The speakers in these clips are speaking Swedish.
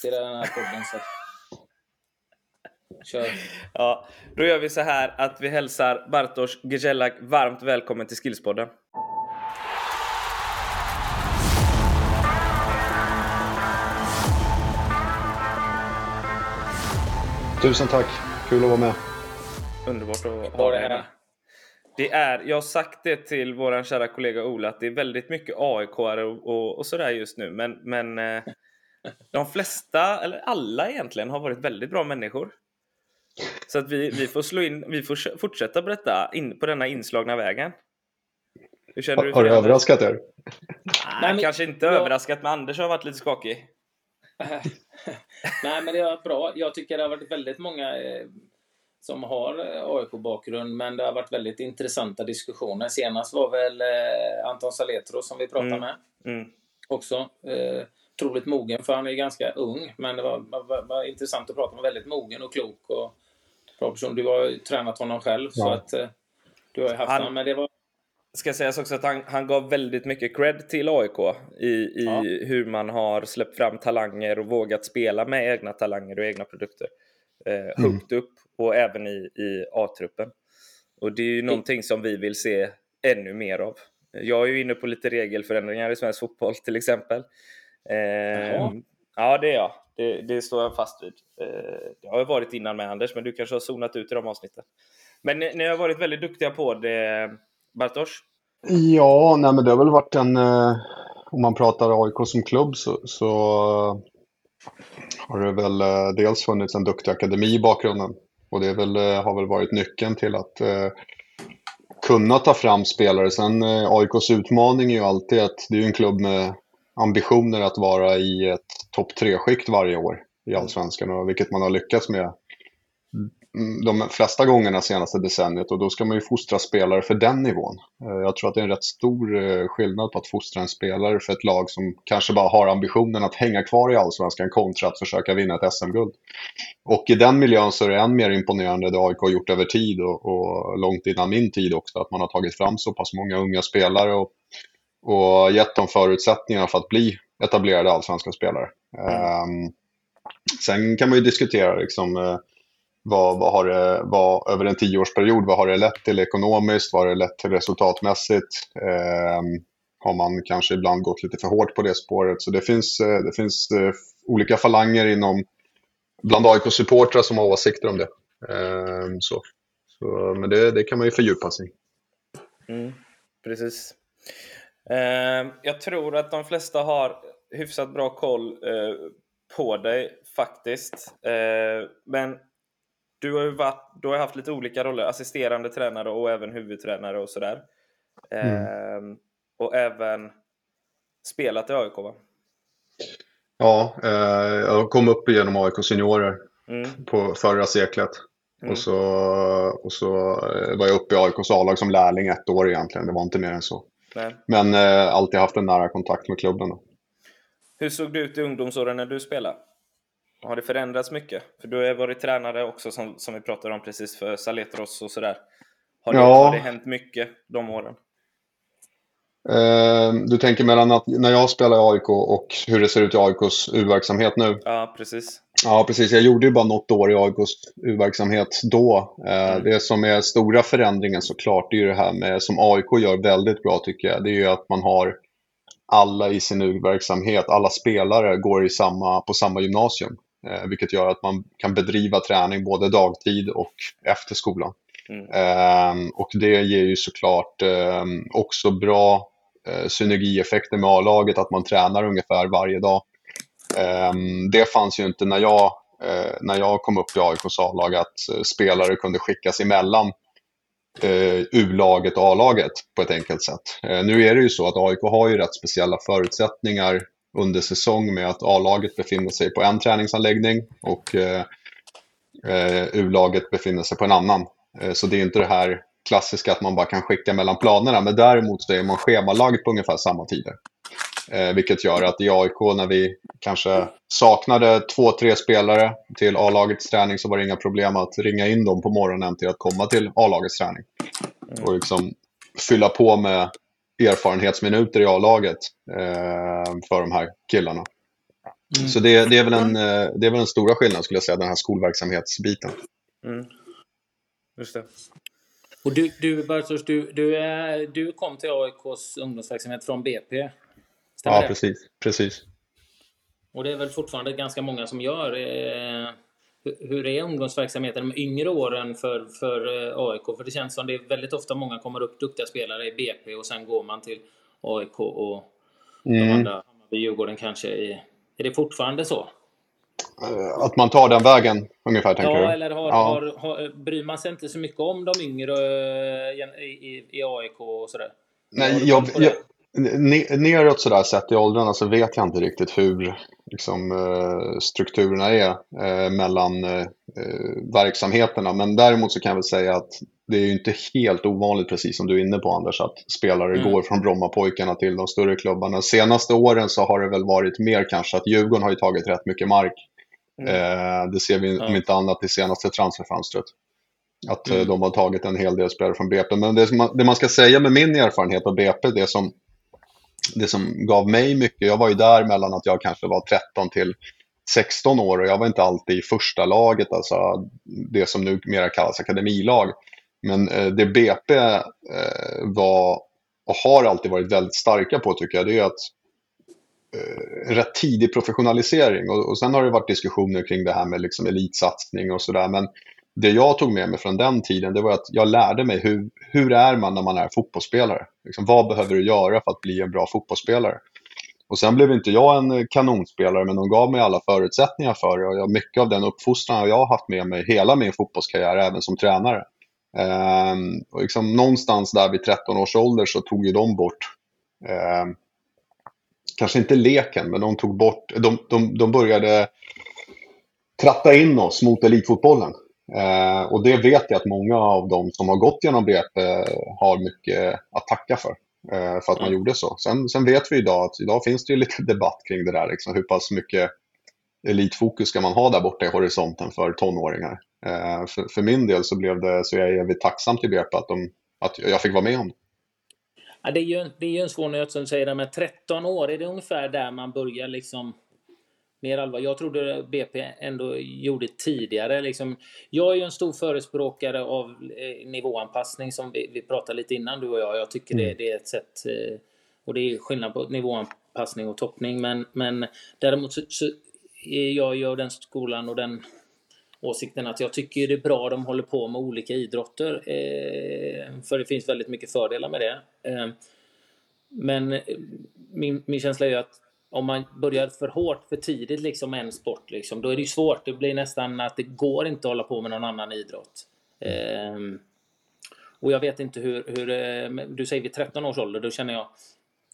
till den här podden. Så. Kör. Ja, då gör vi så här att vi hälsar Bartosz Gejelak varmt välkommen till Skillspodden. Tusen tack. Kul att vara med. Underbart att Ha dig här. Det är, jag har sagt det till vår kära kollega Ola att det är väldigt mycket aik och, och, och sådär just nu. Men, men eh, de flesta, eller alla egentligen, har varit väldigt bra människor. Så att vi, vi får slå in, vi får fortsätta på detta, in, på denna inslagna vägen. Hur känner du Har det överraskat er? Nej, Nej, men- kanske inte jag- överraskat, men Anders har varit lite skakig. Nej, men det har varit bra. Jag tycker det har varit väldigt många eh, som har eh, AIK-bakgrund, men det har varit väldigt intressanta diskussioner. Senast var väl eh, Anton Saletros som vi pratade Mm. med Mm. också. Eh, troligt mogen, för han är ganska ung, men det var, var, var intressant att prata med. Väldigt mogen och klok och bra person. Du har ju tränat honom själv, så Ja. att eh, du har ju haft Han- honom. Men det var Ska sägas också att han, han gav väldigt mycket cred till AIK i, i Ja. hur man har släppt fram talanger och vågat spela med egna talanger och egna produkter. Eh, högt upp och även i, i A-truppen. Och det är ju någonting som vi vill se ännu mer av. Jag är ju inne på lite regelförändringar i svensk fotboll till exempel. Eh, ja, det är jag. Det, det står jag fast vid. Eh, det har jag varit innan med Anders, men du kanske har zonat ut i de avsnitten. Men ni, ni har varit väldigt duktiga på det, Bartosz. Ja, nej, men det har väl varit en... Eh, om man pratar AIK som klubb så, så har det väl eh, dels funnits en duktig akademi i bakgrunden. Och det väl, eh, har väl varit nyckeln till att eh, kunna ta fram spelare. Sen eh, AIKs utmaning är ju alltid att det är en klubb med ambitioner att vara i ett topp tre-skikt varje år i Allsvenskan, och vilket man har lyckats med mm, de flesta gångerna senaste decenniet och då ska man ju fostra spelare för den nivån. Eh, Jag tror att det är en rätt stor eh, skillnad på att fostra en spelare för ett lag som kanske bara har ambitionen att hänga kvar i Allsvenskan kontra att försöka vinna ett SM-guld. Och i den miljön så är det än mer imponerande det AIK har gjort över tid och, och långt innan min tid också, att man har tagit fram så pass många unga spelare och, och gett dem förutsättningar för att bli etablerade allsvenska spelare. Ehm, sen kan man ju diskutera liksom, eh, vad, vad har det, vad, över en tioårsperiod, vad har det lett till ekonomiskt, vad har det lett till resultatmässigt? Ehm, har man kanske ibland gått lite för hårt på det spåret? Så det finns, eh, det finns eh, olika falanger inom, bland AIK-supportrar som har åsikter om det. Ehm, så. Så, men det, det kan man ju fördjupa sig i. Mm, precis. Eh, jag tror att de flesta har hyfsat bra koll eh, på dig faktiskt. Eh, men du har ju varit, du har haft lite olika roller, assisterande tränare och även huvudtränare och sådär. Eh, Och även spelat i AIK va? Ja, eh, jag kom upp genom AIK seniorer Mm. på förra seklet. Mm. Och så, och så eh, var jag uppe i AIKs A-lag som lärling ett år egentligen. Det var inte mer än så. Nej. Men eh, alltid haft en nära kontakt med klubben. Då. Hur såg det ut i ungdomsåren när du spelade? Har det förändrats mycket? För du har varit tränare också som, som vi pratade om precis för Saletros och sådär. Har det, Ja. har det hänt mycket de åren? Eh, du tänker mellan att när jag spelar i AIK och hur det ser ut i AIKs U-verksamhet nu? Ja, precis. Ja, precis. Jag gjorde ju bara något år i AIKs U-verksamhet då. Eh, Mm. Det som är stora förändringen såklart, det är ju det här med, som AIK gör väldigt bra tycker jag, det är ju att man har alla i sin U-verksamhet, alla spelare går i samma, på samma gymnasium. Eh, vilket gör att man kan bedriva träning både dagtid och efter skolan. Mm. Ehm, och det ger ju såklart ehm, också bra eh, synergieffekter med A-laget, att man tränar ungefär varje dag. Ehm, det fanns ju inte när jag, eh, när jag kom upp i AIKs A-lag, att eh, spelare kunde skickas emellan eh, U-laget och A-laget på ett enkelt sätt. Nu är det ju så att AIK har ju rätt speciella förutsättningar under säsong med att A-laget befinner sig på en träningsanläggning och U-laget befinner sig på en annan. Så det är inte det här klassiska att man bara kan skicka mellan planerna. Men däremot så är man schemalagd på ungefär samma tider. Eh, vilket gör att i AIK när vi kanske saknade två, tre spelare till A-lagets träning så var det inga problem att ringa in dem på morgonen till att komma till A-lagets träning. Och liksom fylla på med erfarenhetsminuter i A-laget eh, för de här killarna. Mm. Så det, det, är väl en, eh, det är väl en stora skillnaden skulle jag säga, den här skolverksamhetsbiten. Mm. Just det. Och du, du, Bartosz, du, du, är, du kom till AIKs ungdomsverksamhet från BP? Stämmer ja, det? precis. precis. Och det är väl fortfarande ganska många som gör. Eh, hur är ungdomsverksamheten de yngre åren för, för eh, AIK? För det känns som det är väldigt ofta många kommer upp duktiga spelare i BP och sen går man till AIK och mm. de andra, Hammarby, Djurgården kanske. Är, är det fortfarande så? Eh, att man tar den vägen ungefär, tänker ja, du? eller har, ja. har, har, bryr man sig inte så mycket om de yngre i, i, i AIK och sådär? Nej, jag, jag, neråt sådär sett i åldrarna så vet jag inte riktigt hur liksom, eh, strukturerna är eh, mellan eh, verksamheterna. Men däremot så kan jag väl säga att det är ju inte helt ovanligt, precis som du är inne på Anders, att spelare mm. går från Brommapojkarna till de större klubbarna. Senaste åren så har det väl varit mer kanske att Djurgården har ju tagit rätt mycket mark. Mm. det ser vi om inte annat i senaste transferfönstret. Att mm. de har tagit en hel del spelare från BP. Men det, man, det man ska säga med min erfarenhet av BP, det som det som gav mig mycket, jag var ju där mellan att jag kanske var 13 till 16 år och jag var inte alltid i första laget, alltså det som numera kallas akademilag. Men eh, det BP eh, var och har alltid varit väldigt starka på tycker jag, det är att eh, rätt tidig professionalisering och, och sen har det varit diskussioner kring det här med liksom elitsatsning och sådär. Men det jag tog med mig från den tiden det var att jag lärde mig hur, hur är man när man är fotbollsspelare. Liksom, vad behöver du göra för att bli en bra fotbollsspelare? Och sen blev inte jag en kanonspelare, men de gav mig alla förutsättningar för det. Och jag, mycket av den uppfostran har jag haft med mig hela min fotbollskarriär, även som tränare. Ehm, och liksom, någonstans där vid 13 års ålder så tog ju de bort, ehm, kanske inte leken, men de tog bort, de, de, de började tratta in oss mot elitfotbollen. Eh, och det vet jag att många av dem som har gått genom BP har mycket att tacka för. Eh, för att man mm. gjorde så. Sen, sen, vet vi idag att idag finns det ju lite debatt kring det där. Liksom, hur pass mycket elitfokus ska man ha där borta i horisonten för tonåringar? Eh, för, för, min del så, blev det, så jag är evigt tacksam till BP att, de, att jag fick vara med om det. Ja, det, är ju, det är ju en svår nöt som du säger, med 13 år, är det ungefär där man börjar liksom mer allvar. Jag trodde BP ändå gjorde tidigare. Liksom, jag är ju en stor förespråkare av eh, nivåanpassning som vi, vi pratade lite innan du och jag. Jag tycker mm. det, det, är ett sätt eh, och det är skillnad på nivåanpassning och toppning. Men, men däremot så, så är jag ju av den skolan och den åsikten att jag tycker det är bra de håller på med olika idrotter. Eh, för det finns väldigt mycket fördelar med det. Eh, men eh, min, min känsla är ju att om man börjar för hårt för tidigt liksom en sport, liksom, då är det ju svårt. Det blir nästan att det går inte att hålla på med någon annan idrott. Um, och jag vet inte hur, hur, eh, du säger vid 13 års ålder, då känner jag,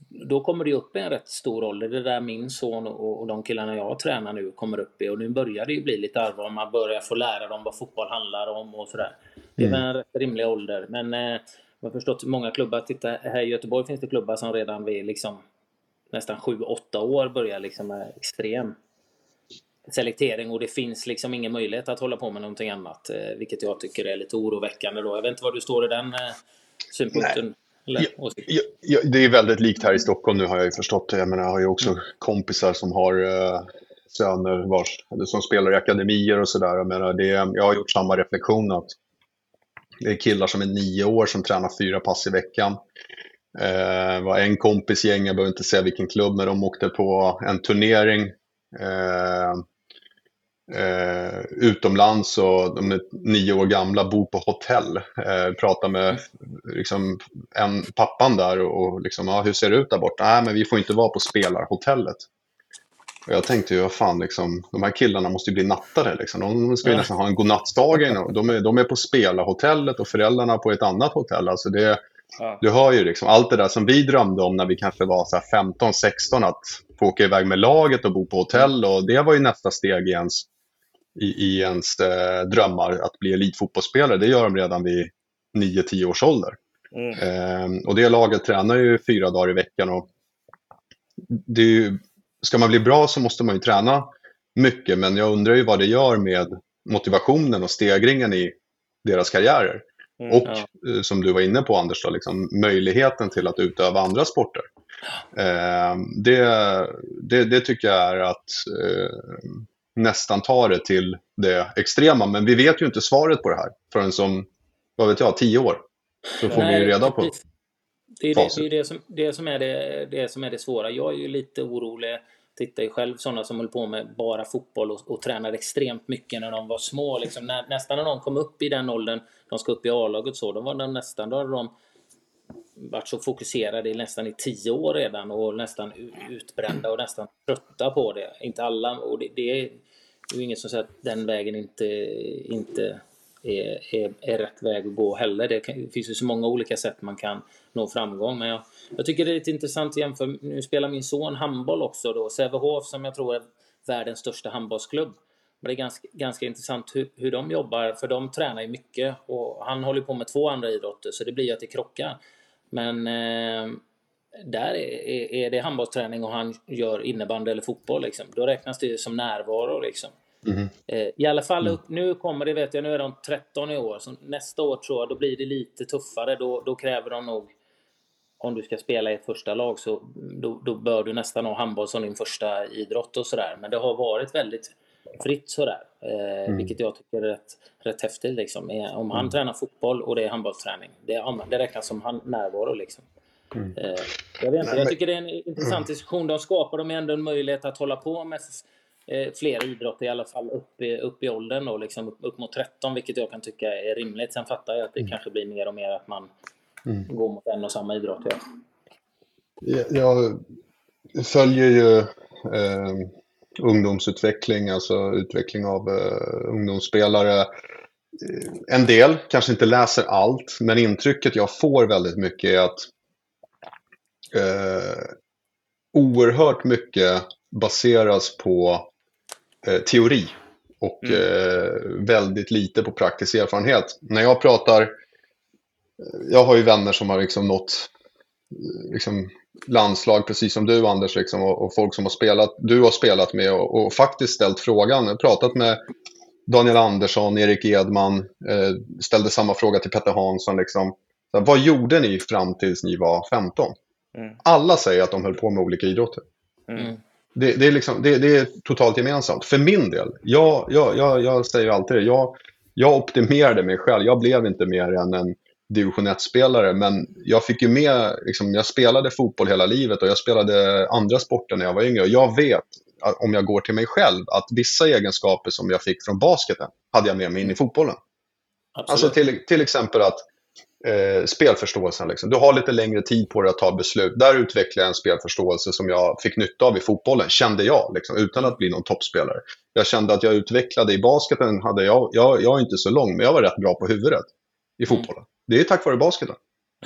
då kommer det upp i en rätt stor ålder. Det där min son och, och de killarna jag tränar nu kommer upp i. Och nu börjar det ju bli lite allvar. Man börjar få lära dem vad fotboll handlar om och sådär. Det är mm. en rätt rimlig ålder. Men eh, jag har förstått många klubbar, titta här i Göteborg finns det klubbar som redan vid liksom nästan 7-8 år börjar liksom med extrem selektering och det finns liksom ingen möjlighet att hålla på med någonting annat. Eh, vilket jag tycker är lite oroväckande då. Jag vet inte var du står i den eh, synpunkten. Ja, ja, det är väldigt likt här i Stockholm nu har jag ju förstått. Jag, menar, jag har ju också mm. kompisar som har uh, söner vars, som spelar i akademier och sådär. Jag, jag har gjort samma reflektion att det är killar som är nio år som tränar fyra pass i veckan. Eh, var en kompis gäng, jag behöver inte säga vilken klubb, men de åkte på en turnering eh, eh, utomlands och de är nio år gamla, bor på hotell. Eh, pratar med liksom, en, pappan där och liksom, ja, hur ser det ut där borta? Nej, men vi får inte vara på spelarhotellet. Och jag tänkte ju, vad fan, liksom, de här killarna måste ju bli nattade. Liksom. De ska ju nästan ha en godnattdag. De är, de är på spelarhotellet och föräldrarna på ett annat hotell. Alltså det, Ja. Du har ju liksom allt det där som vi drömde om när vi kanske var 15-16, att få åka iväg med laget och bo på hotell. Och det var ju nästa steg i ens, i, i ens eh, drömmar, att bli elitfotbollsspelare. Det gör de redan vid 9-10 års ålder. Mm. Eh, och det laget tränar ju fyra dagar i veckan. Och det ju, ska man bli bra så måste man ju träna mycket, men jag undrar ju vad det gör med motivationen och stegringen i deras karriärer. Mm, och ja. Eh, som du var inne på Anders, då, liksom, möjligheten till att utöva andra sporter. Eh, det, det, det, tycker jag är att eh, nästan ta det till det extrema. Men vi vet ju inte svaret på det här förrän som, vad vet jag, tio år. Så får Nej, vi reda på det är det, det, är det, som, det, som är det, det som är det svåra. Jag är ju lite orolig. Tittar ju själv sådana som höll på med bara fotboll och, och tränade extremt mycket när de var små. Liksom, när, nästan när de kom upp i den åldern, de ska upp i A-laget så, då var de nästan, då hade de varit så fokuserade i nästan i tio år redan och nästan utbrända och nästan trötta på det. Inte alla, och det, det är ju ingen som säger att den vägen inte, inte är, är, är rätt väg att gå heller. Det, kan, det, finns ju så många olika sätt man kan nå framgång. Men jag, jag tycker det är lite intressant att jämföra. Nu spelar min son handboll också då. Sävehof som jag tror är världens största handbollsklubb. Men det är ganska, ganska intressant hur, hur de jobbar, för de tränar ju mycket och han håller på med två andra idrotter så det blir ju att det krockar. Men eh, där är, är, det handbollsträning och han gör innebandy eller fotboll liksom. Då räknas det som närvaro liksom. Mm. I alla fall upp, nu kommer det, vet jag, nu är de 13 i år. Så nästa år tror jag, då blir det lite tuffare. Då, då kräver de nog, om du ska spela i ett första lag, så då, då bör du nästan ha handboll som din första idrott och sådär. Men det har varit väldigt fritt sådär. Eh, mm. Vilket jag tycker är rätt, rätt häftigt liksom. Om han mm. tränar fotboll och det är handbollsträning, det, det räknas som han, närvaro liksom. Mm. Eh, jag, vet inte, jag tycker det är en intressant mm. diskussion. De skapar de ändå en möjlighet att hålla på med eh, fler idrotter i alla fall upp i, upp i åldern då, liksom upp, upp mot 13, vilket jag kan tycka är rimligt. Sen fattar jag att det mm. kanske blir mer och mer att man mm. går mot en och samma idrott. Ja. Jag följer ju eh, ungdomsutveckling, alltså utveckling av eh, ungdomsspelare. Eh, en del, kanske inte läser allt, men intrycket jag får väldigt mycket är att eh, oerhört mycket baseras på teori och mm. eh, väldigt lite på praktisk erfarenhet. När jag pratar, jag har ju vänner som har liksom nått liksom, landslag precis som du Anders liksom, och, och, folk som har spelat, du har spelat med och, och faktiskt ställt frågan. Jag har pratat med Daniel Andersson, Erik Edman, eh, ställde samma fråga till Petter Hansson. Liksom. Så, vad gjorde ni fram tills ni var 15? Mm. Alla säger att de höll på med olika idrotter. Mm. Det, det, är liksom, det, det, är totalt gemensamt. För min del, jag, jag, jag, jag säger alltid det, jag, jag optimerade mig själv. Jag blev inte mer än en division 1-spelare, men jag fick ju med, liksom, jag spelade fotboll hela livet och jag spelade andra sporter när jag var yngre. Och jag vet, om jag går till mig själv, att vissa egenskaper som jag fick från basketen hade jag med mig in i fotbollen. Absolut. Alltså till, till exempel att eh, spelförståelsen. Liksom. Du har lite längre tid på dig att ta beslut. Där utvecklade jag en spelförståelse som jag fick nytta av i fotbollen, kände jag, liksom, utan att bli någon toppspelare. Jag kände att jag utvecklade i basketen, hade jag, jag, jag är inte så lång, men jag var rätt bra på huvudet i mm. fotbollen. Det är tack vare basketen.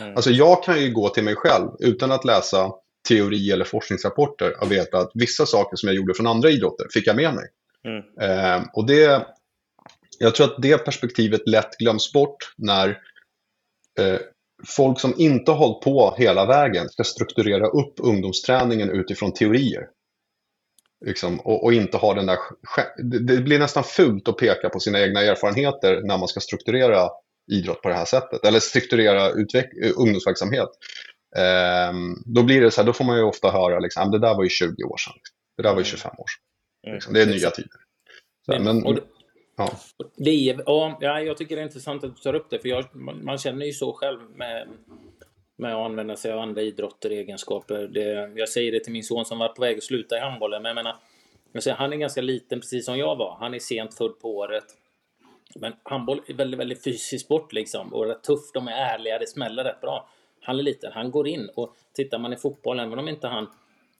Mm. Alltså jag kan ju gå till mig själv utan att läsa teori eller forskningsrapporter och veta att vissa saker som jag gjorde från andra idrotter fick jag med mig. Mm. Eh, och det, jag tror att det perspektivet lätt glöms bort när folk som inte har hållit på hela vägen ska strukturera upp ungdomsträningen utifrån teorier. Liksom, och, och, inte ha den där... Det blir nästan fult att peka på sina egna erfarenheter när man ska strukturera idrott på det här sättet. Eller strukturera utveck- ungdomsverksamhet. Eh, då blir det så här, då får man ju ofta höra liksom, ah, det där var ju 20 år sedan. Det där var ju 25 år sedan. Liksom, det är nya tider. Så, men, Ja. Det är, ja, jag tycker det är intressant att du tar upp det, för jag, man, man, känner ju så själv med, med att använda sig av andra idrotter, och egenskaper. Det, jag säger det till min son som var på väg att sluta i handbollen, men jag menar, jag säger, han är ganska liten, precis som jag var. Han är sent född på året. Men handboll är väldigt, väldigt fysisk sport liksom, och rätt tuff. De är ärliga, det smäller rätt bra. Han är liten, han går in och tittar man i fotboll, även om inte han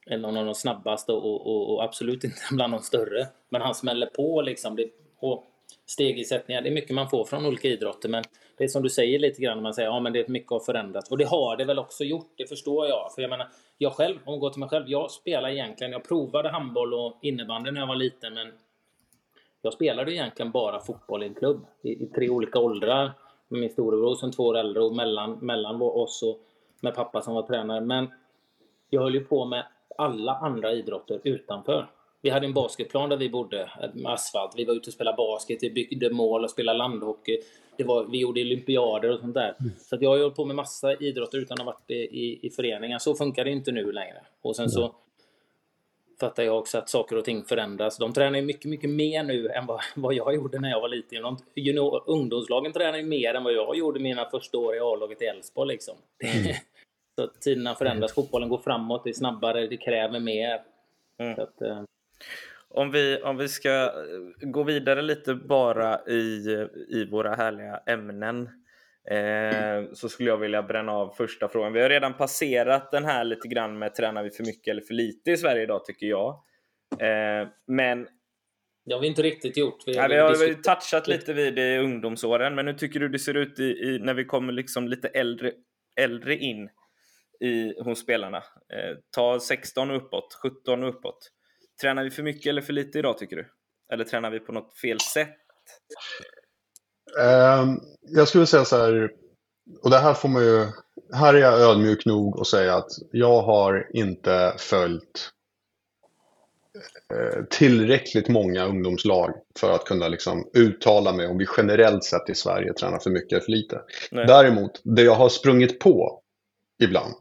är någon av de snabbaste och, och, och absolut inte bland de större, men han smäller på liksom. Det, och stegersättningar. Det är mycket man får från olika idrotter, men det är som du säger lite grann, man säger ja men det är mycket har förändrats. Och det har det väl också gjort, det förstår jag. För jag menar, jag själv, om jag går till mig själv, jag spelar egentligen, jag provade handboll och innebandy när jag var liten, men jag spelade egentligen bara fotboll i en klubb i, i tre olika åldrar. Med min storebror som två år äldre och mellan, mellan oss och med pappa som var tränare. Men jag höll ju på med alla andra idrotter utanför vi hade en basketplan där vi bodde, med asfalt. Vi var ute och spelade basket, vi byggde mål och spelade landhockey. Det var, vi gjorde olympiader och sånt där. Mm. Så jag har hållit på med massa idrotter utan att ha varit i, i föreningar. Så funkar det inte nu längre. Och sen mm. så fattar jag också att saker och ting förändras. De tränar ju mycket, mycket mer nu än vad, vad jag gjorde när jag var liten. De, junior, ungdomslagen tränar ju mer än vad jag gjorde mina första år i A-laget i Elfsborg. Liksom. Mm. så tiderna förändras, fotbollen går framåt, det är snabbare, det kräver mer. Mm. Att, eh. Om, vi, om vi ska eh, gå vidare lite bara i, i våra härliga ämnen. Eh, så skulle jag vilja bränna av första frågan. Vi har redan passerat den här lite grann med tränar vi för mycket eller för lite i Sverige idag tycker jag. Eh, men det har vi inte riktigt gjort. Vi, nej, vi har ju touchat lite vid det i ungdomsåren, men hur tycker du det ser ut i, i, när vi kommer liksom lite äldre, äldre in i, hos spelarna? Eh, ta 16 och uppåt, 17 och uppåt. Tränar vi för mycket eller för lite idag tycker du? Eller tränar vi på något fel sätt? Um, jag skulle säga så här, och det här får man ju, här är jag ödmjuk nog att säga att jag har inte följt eh, tillräckligt många ungdomslag för att kunna liksom uttala mig om vi generellt sett i Sverige tränar för mycket eller för lite. Nej. Däremot, det jag har sprungit på ibland,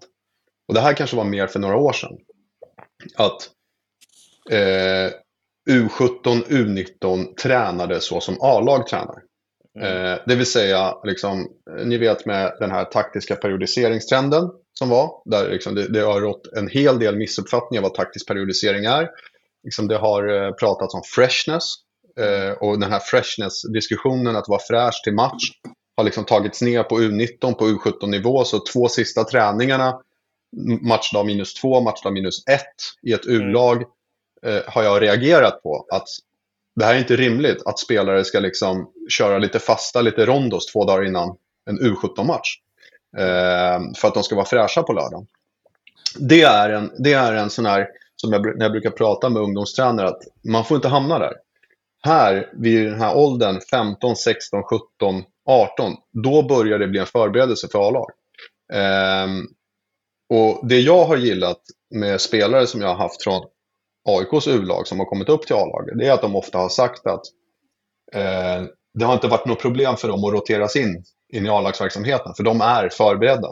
och det här kanske var mer för några år sedan, att eh, U17, U19 tränade så som A-lag tränar. Mm. Eh, det vill säga, liksom, ni vet med den här taktiska periodiseringstrenden som var, där liksom det, det har rått en hel del missuppfattningar vad taktisk periodisering är. Liksom det har eh, pratats om freshness eh, och den här freshness-diskussionen, att vara fräsch till match, har liksom tagits ner på U19 på U17-nivå. Så två sista träningarna, matchdag minus två, matchdag minus ett i ett mm. U-lag, eh, har jag reagerat på. Att det här är inte rimligt att spelare ska liksom köra lite fasta, lite rondos två dagar innan en U17-match. Eh, för att de ska vara fräscha på lördagen. Det är en, det är en sån här, som jag, när jag brukar prata med ungdomstränare, att man får inte hamna där. Här, vid den här åldern, 15, 16, 17, 18, då börjar det bli en förberedelse för A-lag. Eh, och det jag har gillat med spelare som jag har haft från AIKs U-lag som har kommit upp till A-laget, det är att de ofta har sagt att eh, det har inte varit något problem för dem att roteras in, in i A-lagsverksamheten, för de är förberedda.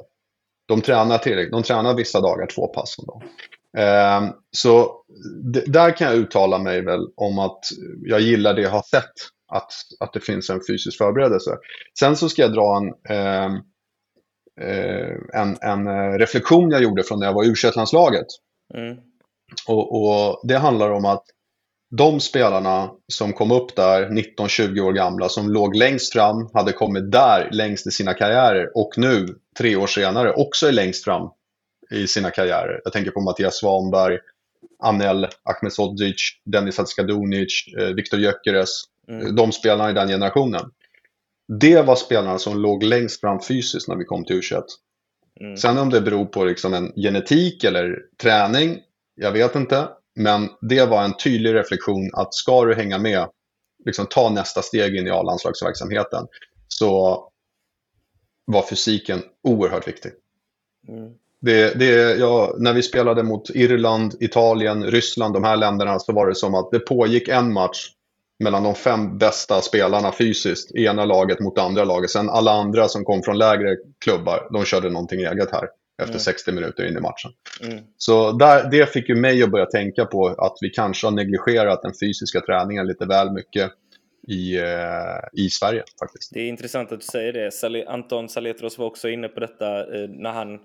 De tränar tillräckligt. De tränar vissa dagar två pass om dagen. Eh, så där kan jag uttala mig väl om att jag gillar det jag har sett, att, att det finns en fysisk förberedelse. Sen så ska jag dra en, eh, eh en, en eh, reflektion jag gjorde från när jag var i u landslaget mm. Och, och, Det handlar om att de spelarna som kom upp där, 19-20 år gamla, som låg längst fram, hade kommit där längst i sina karriärer och nu, tre år senare, också är längst fram i sina karriärer. Jag tänker på Mattias Svanberg, Anel Ahmedhodzic, Dennis Hadzikadunic, eh, Viktor Gyökeres. Mm. De spelarna i den generationen. Det var spelarna som låg längst fram fysiskt när vi kom till U21. Mm. Sen om det beror på liksom en genetik eller träning, jag vet inte. Men det var en tydlig reflektion att ska du hänga med, liksom ta nästa steg in i A-landslagsverksamheten, så var fysiken oerhört viktig. Mm. Det, det, ja, när vi spelade mot Irland, Italien, Ryssland, de här länderna, så var det som att det pågick en match mellan de fem bästa spelarna fysiskt i ena laget mot andra laget. Sen alla andra som kom från lägre klubbar, de körde någonting eget här efter mm. 60 minuter in i matchen. Mm. Så där, det fick ju mig att börja tänka på att vi kanske har negligerat den fysiska träningen lite väl mycket i, eh, i Sverige faktiskt. Det är intressant att du säger det. Anton Saletros var också inne på detta eh, när han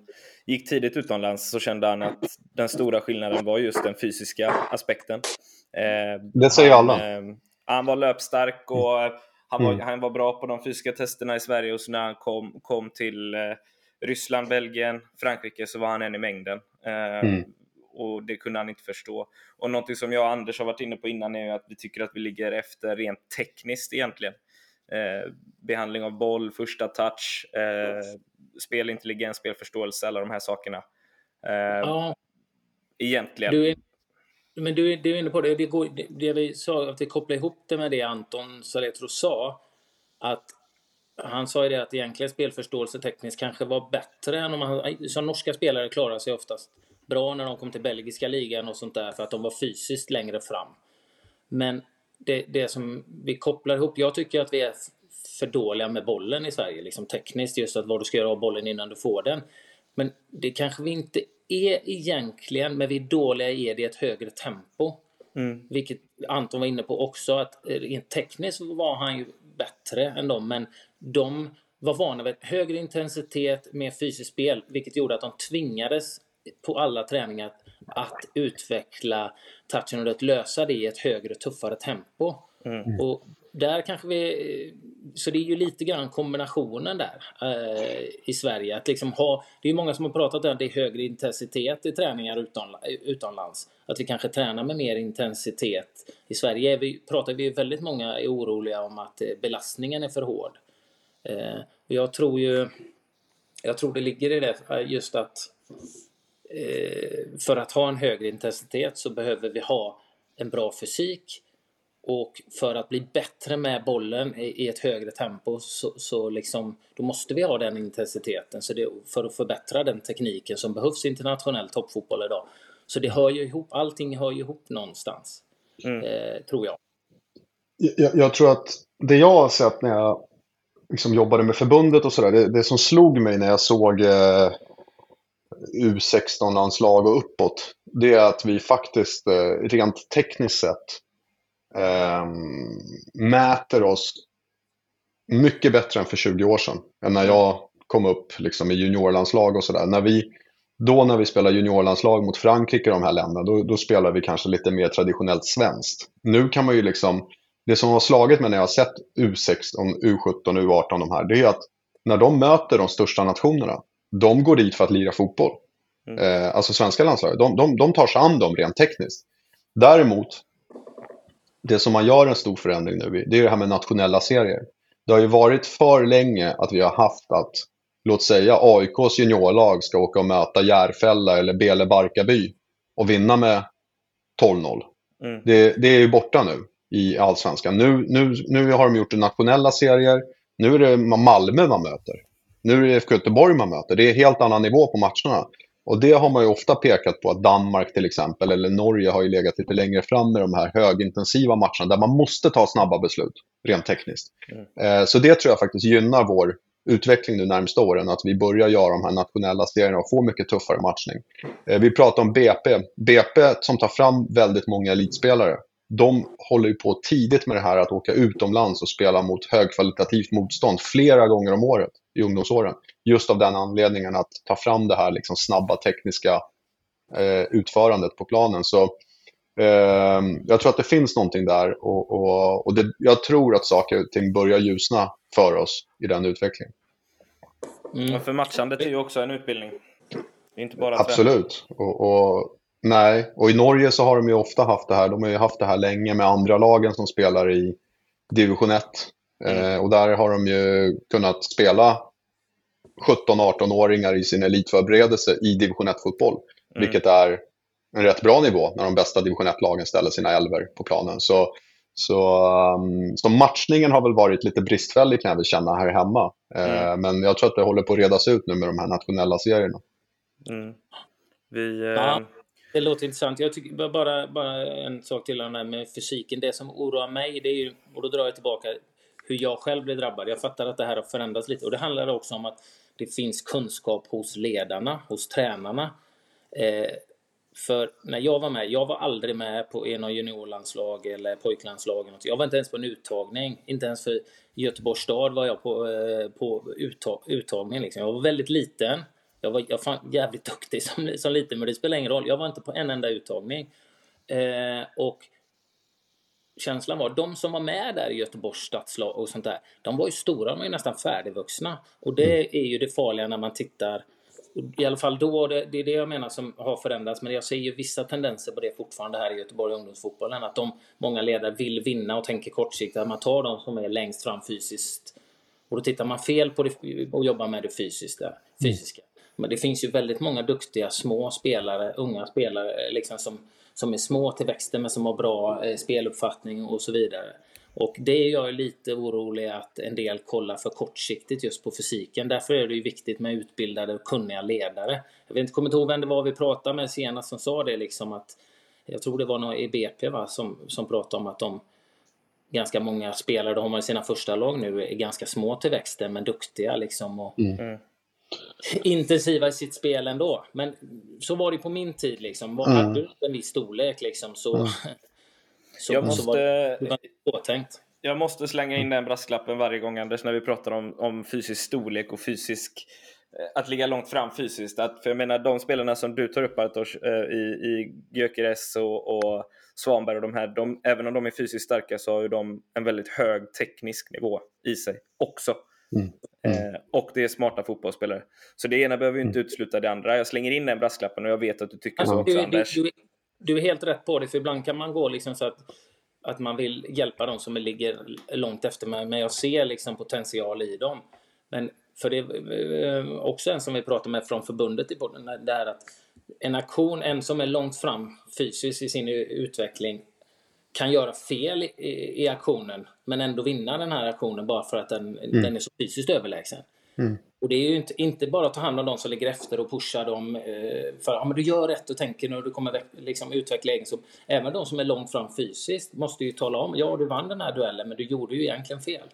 gick tidigt utomlands så kände han att den stora skillnaden var just den fysiska aspekten. Eh, det säger han, alla. Han var löpstark och han var, mm. han var bra på de fysiska testerna i Sverige och så när han kom, kom till Ryssland, Belgien, Frankrike så var han en i mängden. Eh, mm. Och det kunde han inte förstå. Och någonting som jag och Anders har varit inne på innan är att vi tycker att vi ligger efter rent tekniskt egentligen. Eh, behandling av boll, första touch, eh, spelintelligens, spelförståelse, alla de här sakerna. Eh, ja. Egentligen. Du är, men du, du är inne på det, det, går, det, det vi sa, att vi kopplar ihop det med det Anton Saletro sa, att han sa ju det att egentligen spelförståelse tekniskt kanske var bättre än om man... Som norska spelare klarar sig oftast bra när de kom till belgiska ligan och sånt där för att de var fysiskt längre fram. Men det, det som vi kopplar ihop, jag tycker att vi är för dåliga med bollen i Sverige, liksom tekniskt, just att vad du ska göra av bollen innan du får den. Men det kanske vi inte är egentligen, men vi är dåliga i det i ett högre tempo. Mm. Vilket Anton var inne på också, att rent tekniskt var han ju bättre än dem, men de var vana vid högre intensitet med fysiskt spel, vilket gjorde att de tvingades på alla träningar att utveckla touchen och att lösa det i ett högre, tuffare tempo. Mm. Och där kanske vi... Så det är ju lite grann kombinationen där eh, i Sverige. Att liksom ha, det är många som har pratat om att det är högre intensitet i träningar utomlands. Att vi kanske tränar med mer intensitet. I Sverige är vi, pratar vi väldigt många är oroliga om att eh, belastningen är för hård. Eh, jag tror ju... Jag tror det ligger i det eh, just att eh, för att ha en högre intensitet så behöver vi ha en bra fysik och för att bli bättre med bollen i ett högre tempo så, så liksom, då måste vi ha den intensiteten så det, för att förbättra den tekniken som behövs i internationell toppfotboll idag. Så det hör ju ihop, allting hör ju ihop någonstans, mm. eh, tror jag. jag. jag. tror att det jag har sett när jag liksom jobbade med förbundet och sådär, det, det som slog mig när jag såg eh, U16-landslag och uppåt, det är att vi faktiskt eh, rent tekniskt sett eh, mäter oss mycket bättre än för 20 år sedan. Än när jag kom upp liksom, i juniorlandslag och sådär. När vi, då när vi spelar juniorlandslag mot Frankrike och de här länderna, då, då spelar vi kanske lite mer traditionellt svenskt. Nu kan man ju liksom, det som har slagit mig när jag har sett U16, U17, U18, de här, det är att när de möter de största nationerna, de går dit för att lira fotboll. Mm. Eh, alltså svenska landslaget, de, de, de tar sig an dem rent tekniskt. Däremot, det som man gör en stor förändring nu det är det här med nationella serier. Det har ju varit för länge att vi har haft att, låt säga AIKs juniorlag ska åka och möta Järfälla eller Bele Barkarby och vinna med 12-0. Mm. Det, det, är ju borta nu i allsvenskan. Nu, nu, nu har de gjort nationella serier. Nu är det Malmö man möter. Nu är det IFK Göteborg man möter. Det är helt annan nivå på matcherna. Och det har man ju ofta pekat på att Danmark till exempel, eller Norge har ju legat lite längre fram med de här högintensiva matcherna där man måste ta snabba beslut, rent tekniskt. Mm. Eh, så det tror jag faktiskt gynnar vår utveckling nu närmsta åren, att vi börjar göra de här nationella serierna och få mycket tuffare matchning. Eh, vi pratar om BP. BP som tar fram väldigt många elitspelare de håller ju på tidigt med det här att åka utomlands och spela mot högkvalitativt motstånd flera gånger om året i ungdomsåren. Just av den anledningen att ta fram det här liksom snabba tekniska eh, utförandet på planen. Så eh, jag tror att det finns någonting där och, och, och det, jag tror att saker och ting börjar ljusna för oss i den utvecklingen. Mm. För matchandet är ju också en utbildning. Inte bara Absolut. Och, och, Nej, och i Norge så har de ju ofta haft det här. De har ju haft det här länge med andra lagen som spelar i division 1. Mm. Eh, och där har de ju kunnat spela 17-18-åringar i sin elitförberedelse i division 1-fotboll. Mm. Vilket är en rätt bra nivå när de bästa division 1-lagen ställer sina elver på planen. Så, så, um, så matchningen har väl varit lite bristfällig kan jag väl känna här hemma. Eh, mm. Men jag tror att det håller på att redas ut nu med de här nationella serierna. Mm. Vi, eh... Det låter intressant. Jag tycker bara, bara en sak till om det här med fysiken. Det som oroar mig, det är ju, och då drar jag tillbaka hur jag själv blev drabbad. Jag fattar att det här har förändrats lite och det handlar också om att det finns kunskap hos ledarna, hos tränarna. Eh, för när jag var med, jag var aldrig med på en av juniorlandslag eller pojklandslag. Jag var inte ens på en uttagning. Inte ens för Göteborgs stad var jag på, eh, på uttag, uttagning. Liksom. Jag var väldigt liten. Jag var jag fan jävligt duktig som, som liten, men det spelar ingen roll. Jag var inte på en enda uttagning. Eh, och känslan var, de som var med där i Göteborgs stadslag och sånt där, de var ju stora, de var ju nästan färdigvuxna. Och det mm. är ju det farliga när man tittar i alla fall då, det, det är det jag menar som har förändrats. Men jag ser ju vissa tendenser på det fortfarande här i Göteborg ungdomsfotbollen. Att de, många ledare vill vinna och tänker kortsiktigt. Att man tar de som är längst fram fysiskt. Och då tittar man fel på det och jobbar med det fysiska. fysiska. Men det finns ju väldigt många duktiga små spelare, unga spelare liksom som, som är små till växten men som har bra eh, speluppfattning och så vidare. Och det är jag lite orolig att en del kollar för kortsiktigt just på fysiken. Därför är det ju viktigt med utbildade och kunniga ledare. Jag vet inte, kommer inte ihåg vem det var vi pratade med senast som sa det liksom att jag tror det var någon i BP va, som, som pratade om att de ganska många spelare de har i sina första lag nu är ganska små till växten men duktiga liksom. Och mm. Intensiva i sitt spel ändå. Men så var det på min tid liksom. Var, mm. Du en viss storlek liksom så, mm. så, jag måste, så var det, var påtänkt. Jag måste slänga in den brasklappen varje gång Anders när vi pratar om, om fysisk storlek och fysisk eh, att ligga långt fram fysiskt. Att, för jag menar de spelarna som du tar upp Bartosz, eh, i, i Gyökeres och, och Svanberg och de här, de, även om de är fysiskt starka så har ju de en väldigt hög teknisk nivå i sig också. Mm. Mm. Eh, och det är smarta fotbollsspelare. Så det ena behöver ju inte mm. utesluta det andra. Jag slänger in den brasklappen och jag vet att du tycker alltså, så också du, Anders. Du, du, du, är helt rätt på det, för ibland kan man gå liksom så att, att man vill hjälpa dem som ligger långt efter mig, men jag ser liksom potential i dem. Men för det är eh, också en som vi pratar med från förbundet i podden, det är att en aktion, en som är långt fram fysiskt i sin utveckling kan göra fel i, i aktionen men ändå vinna den här aktionen bara för att den, mm. den är så fysiskt överlägsen. Mm. Och det är ju inte, inte bara att ta hand om de som ligger efter och pusha dem eh, för att ja, du gör rätt och tänker nu du kommer liksom utveckla egenskap. Även de som är långt fram fysiskt måste ju tala om ja du vann den här duellen men du gjorde ju egentligen fel.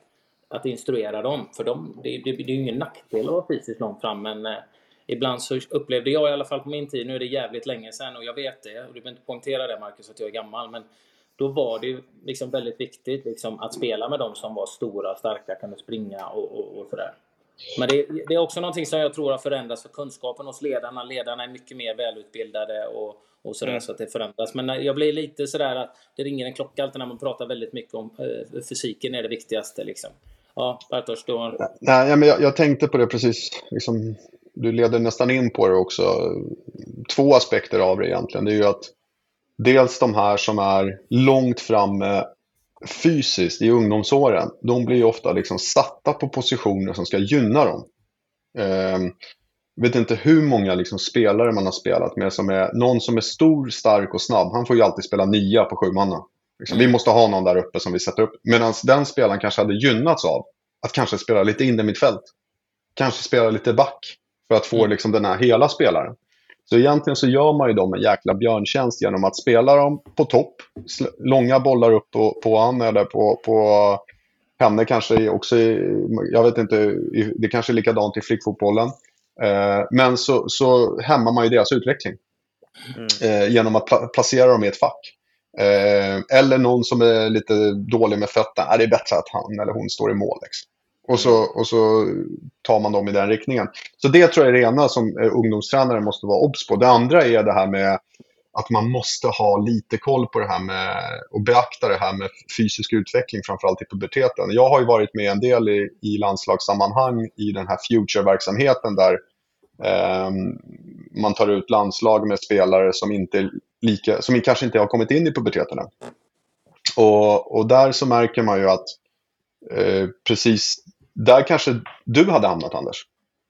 Att instruera dem, för de, det, det, det är ju ingen nackdel att vara fysiskt långt fram men eh, ibland så upplevde jag i alla fall på min tid, nu är det jävligt länge sedan och jag vet det, och du behöver inte poängtera det Marcus att jag är gammal, men då var det liksom väldigt viktigt liksom att spela med de som var stora, starka, kunde springa och, och, och sådär. Men det, det, är också någonting som jag tror har förändrats för kunskapen hos ledarna. Ledarna är mycket mer välutbildade och, och sådär mm. så att det förändras. Men jag blir lite sådär att det ringer en klocka alltid när man pratar väldigt mycket om eh, fysiken är det viktigaste liksom. Ja, Bartosz, du har... Nej, men jag, jag, tänkte på det precis. Liksom, du leder nästan in på det också. Två aspekter av det egentligen. Det är ju att dels de här som är långt framme fysiskt i ungdomsåren. De blir ofta liksom satta på positioner som ska gynna dem. Eh, vet inte hur många liksom spelare man har spelat med som är någon som är stor, stark och snabb. Han får ju alltid spela nia på sju manna. Liksom, vi måste ha någon där uppe som vi sätter upp. Medan den spelaren kanske hade gynnats av att kanske spela lite in i mitt fält. Kanske spela lite back för att få mm. liksom, den här hela spelaren. Så egentligen så gör man ju dem en jäkla björntjänst genom att spela dem på topp. Långa bollar upp på, på han eller på, på henne kanske också. Jag vet inte, det kanske är likadant i flickfotbollen. Eh, men så, så hämmar man ju deras utveckling. Mm. Eh, genom att pla placera dem i ett fack. Eh, eller någon som är lite dålig med fötterna. Det är bättre att han eller hon står i mål. Liksom. Och så, och så tar man dem i den riktningen. Så det tror jag är det ena som eh, ungdomstränare måste vara obs på. Det andra är det här med att man måste ha lite koll på det här med och beakta det här med fysisk utveckling, framförallt i puberteten. Jag har ju varit med en del i, i landslagssammanhang i den här Future-verksamheten där eh, man tar ut landslag med spelare som, inte lika, som kanske inte har kommit in i puberteten än. Och, och där så märker man ju att eh, precis där kanske du hade hamnat, Anders,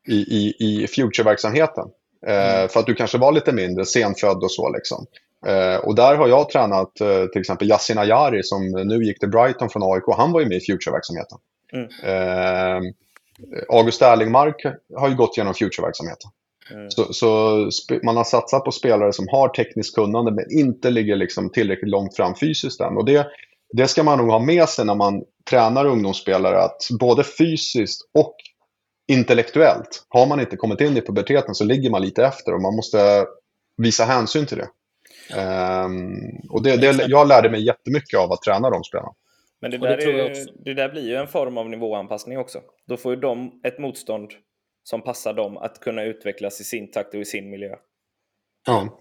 i, i, i Future-verksamheten. Eh, mm. För att du kanske var lite mindre senfödd och så. Liksom. Eh, och där har jag tränat eh, till exempel Yasin Ayari som nu gick till Brighton från AIK. Han var ju med i Future-verksamheten. Mm. Eh, August Erlingmark har ju gått genom Future-verksamheten. Mm. Så, så man har satsat på spelare som har tekniskt kunnande men inte ligger liksom tillräckligt långt fram fysiskt än. Och det, det ska man nog ha med sig när man tränar ungdomsspelare. Att både fysiskt och intellektuellt, har man inte kommit in i puberteten så ligger man lite efter och man måste visa hänsyn till det. Um, och det, det, jag lärde mig jättemycket av att träna de spelarna. Men det där, det, är, det där blir ju en form av nivåanpassning också. Då får ju de ett motstånd som passar dem att kunna utvecklas i sin takt och i sin miljö. Ja.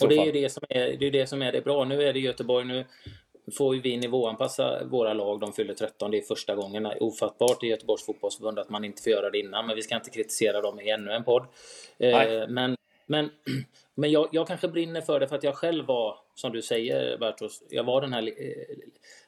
Och det är ju det som är, det är det som är det bra. Nu är det Göteborg, nu får ju vi nivåanpassa våra lag. De fyller 13. Det är första gången. Ofattbart i Göteborgs fotbollsförbund att man inte får göra det innan. Men vi ska inte kritisera dem i ännu en podd. Eh, men men, men jag, jag, kanske brinner för det för att jag själv var, som du säger Bertos, jag var den här eh,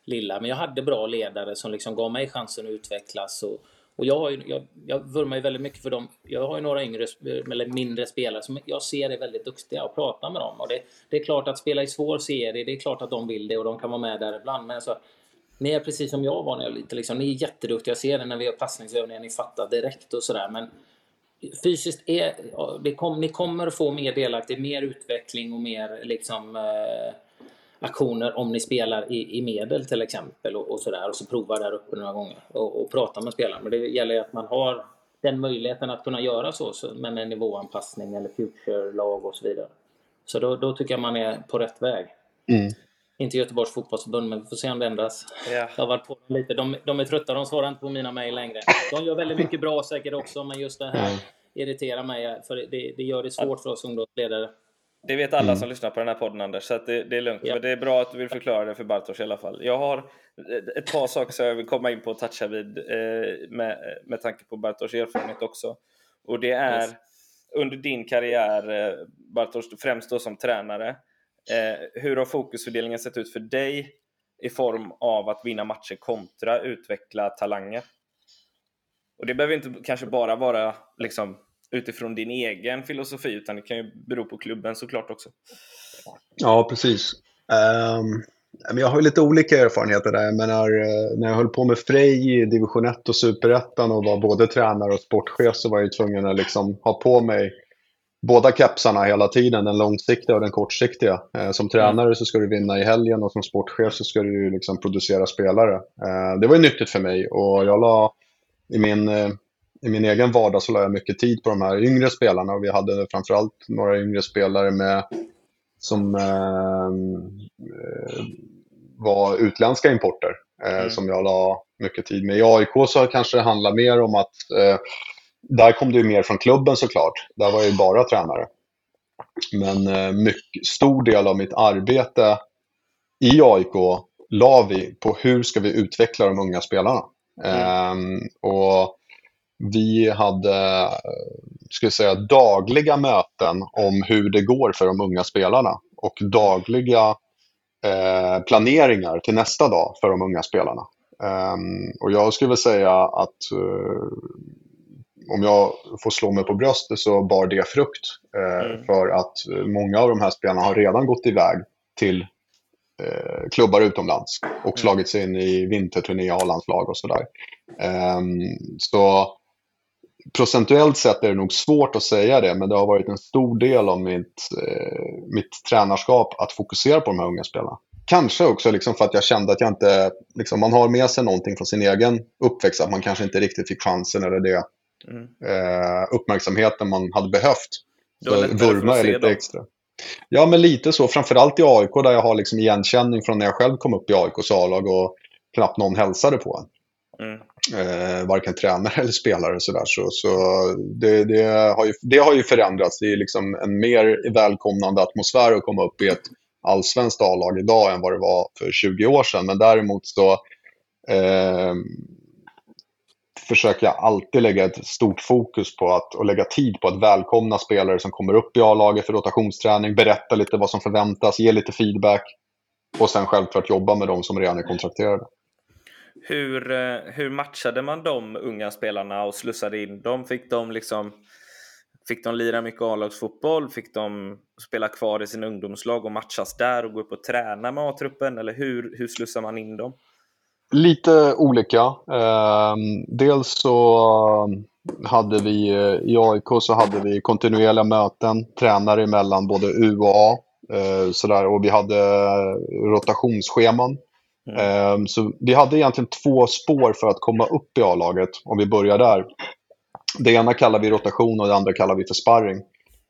lilla. Men jag hade bra ledare som liksom gav mig chansen att utvecklas. Och, och jag, har ju, jag, jag vurmar ju väldigt mycket för dem. Jag har ju några yngre eller mindre spelare som jag ser är väldigt duktiga och pratar med dem. Och det, det är klart att spela i svår serie, det är klart att de vill det och de kan vara med där ibland. Men alltså, ni är precis som jag var när jag var liten. liksom, ni är jätteduktiga, jag ser det när vi gör passningsövningar, ni fattar direkt och sådär. Men fysiskt är, det kom, ni kommer få mer delaktighet, mer utveckling och mer liksom eh, aktioner om ni spelar i, i medel till exempel och, och sådär och så provar där uppe några gånger och, och pratar med spelarna. Men det gäller ju att man har den möjligheten att kunna göra så, så med en nivåanpassning eller future-lag och så vidare. Så då, då, tycker jag man är på rätt väg. Mm. Inte Göteborgs fotbollsförbund, men vi får se om det ändras. Ja. Jag har varit på dem lite. De, de är trötta, de svarar inte på mina mejl längre. De gör väldigt mycket bra säkert också, men just det här Mm. irriterar mig. För det, det gör det svårt för oss ungdomsledare. Det vet alla Mm. som lyssnar på den här podden Anders, så det, det är lugnt. Ja. Men det är bra att du vill förklara det för Bartosz i alla fall. Jag har ett par saker som jag vill komma in på och toucha vid eh, med, med tanke på Bartosz erfarenhet också. Och det är Yes. under din karriär, eh, Bartosz, främst då som tränare, eh, hur har fokusfördelningen sett ut för dig i form av att vinna matcher kontra utveckla talanger? Och det behöver inte kanske bara vara liksom utifrån din egen filosofi, utan det kan ju bero på klubben såklart också. Ja, precis. Um... jag har ju lite olika erfarenheter där. Jag menar, eh, när jag höll på med Frej i division 1 och superettan och var både tränare och sportchef så var jag ju tvungen att liksom ha på mig båda kepsarna hela tiden, den långsiktiga och den kortsiktiga. Eh, som tränare så ska du vinna i helgen och som sportchef så ska du liksom producera spelare. Eh, det var ju nyttigt för mig och jag la i min, i min egen vardag så la jag mycket tid på de här yngre spelarna och vi hade framförallt några yngre spelare med som eh, eh, var utländska importer eh, Mm. som jag la mycket tid med. I AIK så kanske det handlar mer om att eh, där kom det ju mer från klubben såklart. Där var jag ju bara tränare. Men eh, mycket, stor del av mitt arbete i AIK la vi på hur ska vi utveckla de unga spelarna. Ehm, och vi hade, jag säga, dagliga möten om hur det går för de unga spelarna och dagliga eh, planeringar till nästa dag för de unga spelarna. Ehm, och jag skulle säga att eh, om jag får slå mig på bröstet så bar det frukt. Eh, Mm. För att många av de här spelarna har redan gått iväg till eh, klubbar utomlands och slagit sig in i vinterturné i A-landslag och sådär. Ehm, så procentuellt sett är det nog svårt att säga det, men det har varit en stor del av mitt, eh, mitt tränarskap att fokusera på de här unga spelarna. Kanske också liksom för att jag kände att jag inte, liksom, man har med sig någonting från sin egen uppväxt, att man kanske inte riktigt fick chansen eller det, Mm. eh, uppmärksamheten man hade behövt. Att jag se lite dem. extra. Ja, men lite så. Framförallt i AIK där jag har liksom igenkänning från när jag själv kom upp i AIKs A-lag och knappt någon hälsade på en. Mm. Eh, varken tränare eller spelare. och Så där. Så, så det, det, har ju, det har ju förändrats. Det är liksom en mer välkomnande atmosfär att komma upp i ett allsvenskt A-lag idag än vad det var för 20 år sedan. Men däremot så eh, försöker jag alltid lägga ett stort fokus på att, och lägga tid på att välkomna spelare som kommer upp i A-laget för rotationsträning, berätta lite vad som förväntas, ge lite feedback och sen självklart jobba med de som redan är kontrakterade. Hur, eh, hur matchade man de unga spelarna och slussade in dem? Fick de liksom Fick de lira mycket A-lagsfotboll? Fick de spela kvar i sin ungdomslag och matchas där och gå upp och träna med A-truppen? Eller hur, hur slussar man in dem? Lite olika. Ehm, dels så eh, hade vi eh, i AIK så hade vi kontinuerliga möten, tränare emellan både U och A. Sådär, och vi hade rotationsscheman. Eh, så vi hade egentligen två spår för att komma upp i A-laget, om vi börjar där. Det ena kallar vi rotation och det andra kallar vi för sparring.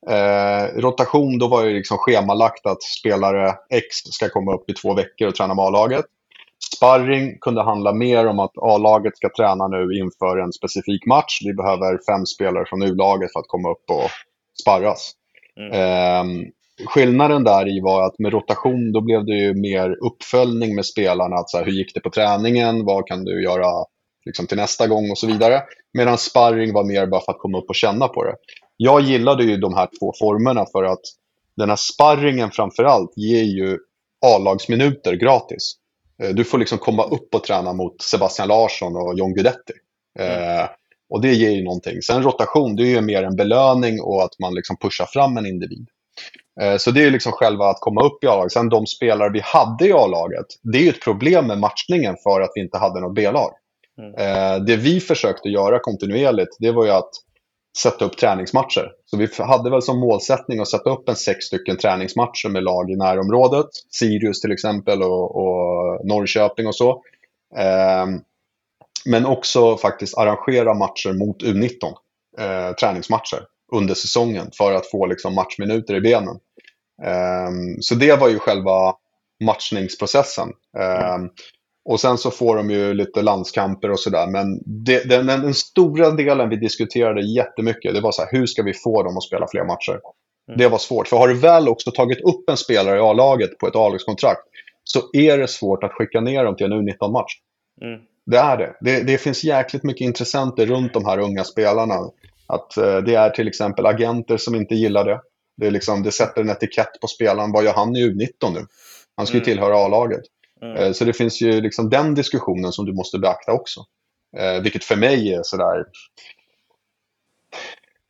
Eh, rotation, då var det liksom schemalagt att spelare X ska komma upp i två veckor och träna med A-laget. Sparring kunde handla mer om att A-laget ska träna nu inför en specifik match. Vi behöver fem spelare från U-laget för att komma upp och sparras. Mm. Eh, skillnaden där i var att med rotation då blev det ju mer uppföljning med spelarna. Att så här, hur gick det på träningen? Vad kan du göra liksom, till nästa gång och så vidare. Medan sparring var mer bara för att komma upp och känna på det. Jag gillade ju de här två formerna för att den här sparringen framförallt ger ju A-lagsminuter gratis. Eh, du får liksom komma upp och träna mot Sebastian Larsson och John Guidetti. Eh, och det ger ju någonting. Sen rotation, det är ju mer en belöning och att man liksom pushar fram en individ. Eh, så det är liksom själva att komma upp i A-laget. Sen de spelare vi hade i A-laget, det är ju ett problem med matchningen för att vi inte hade något B-lag. Mm. Eh, det vi försökte göra kontinuerligt, det var ju att sätta upp träningsmatcher. Så vi hade väl som målsättning att sätta upp en sex stycken träningsmatcher med lag i närområdet. Sirius till exempel och, och Norrköping och så. Eh, men också faktiskt arrangera matcher mot U19. Eh, träningsmatcher under säsongen för att få liksom, matchminuter i benen. Eh, så det var ju själva matchningsprocessen. Ehm, och sen så får de ju lite landskamper och sådär. Men det, den, den, stora delen vi diskuterade jättemycket, det var så här, hur ska vi få dem att spela fler matcher? Mm. Det var svårt. För har du väl också tagit upp en spelare i A-laget på ett A-lagskontrakt så är det svårt att skicka ner dem till en U19-match. Mm. Det är det. det. det. finns jäkligt mycket intressenter runt de här unga spelarna. Att eh, Det är till exempel agenter som inte gillar det. Det, är liksom, det sätter en etikett på spelaren. Vad gör han i U19 nu? Han ska ju mm. tillhöra A-laget. Mm. Eh, så det finns ju liksom den diskussionen som du måste beakta också. Eh, vilket för mig är sådär...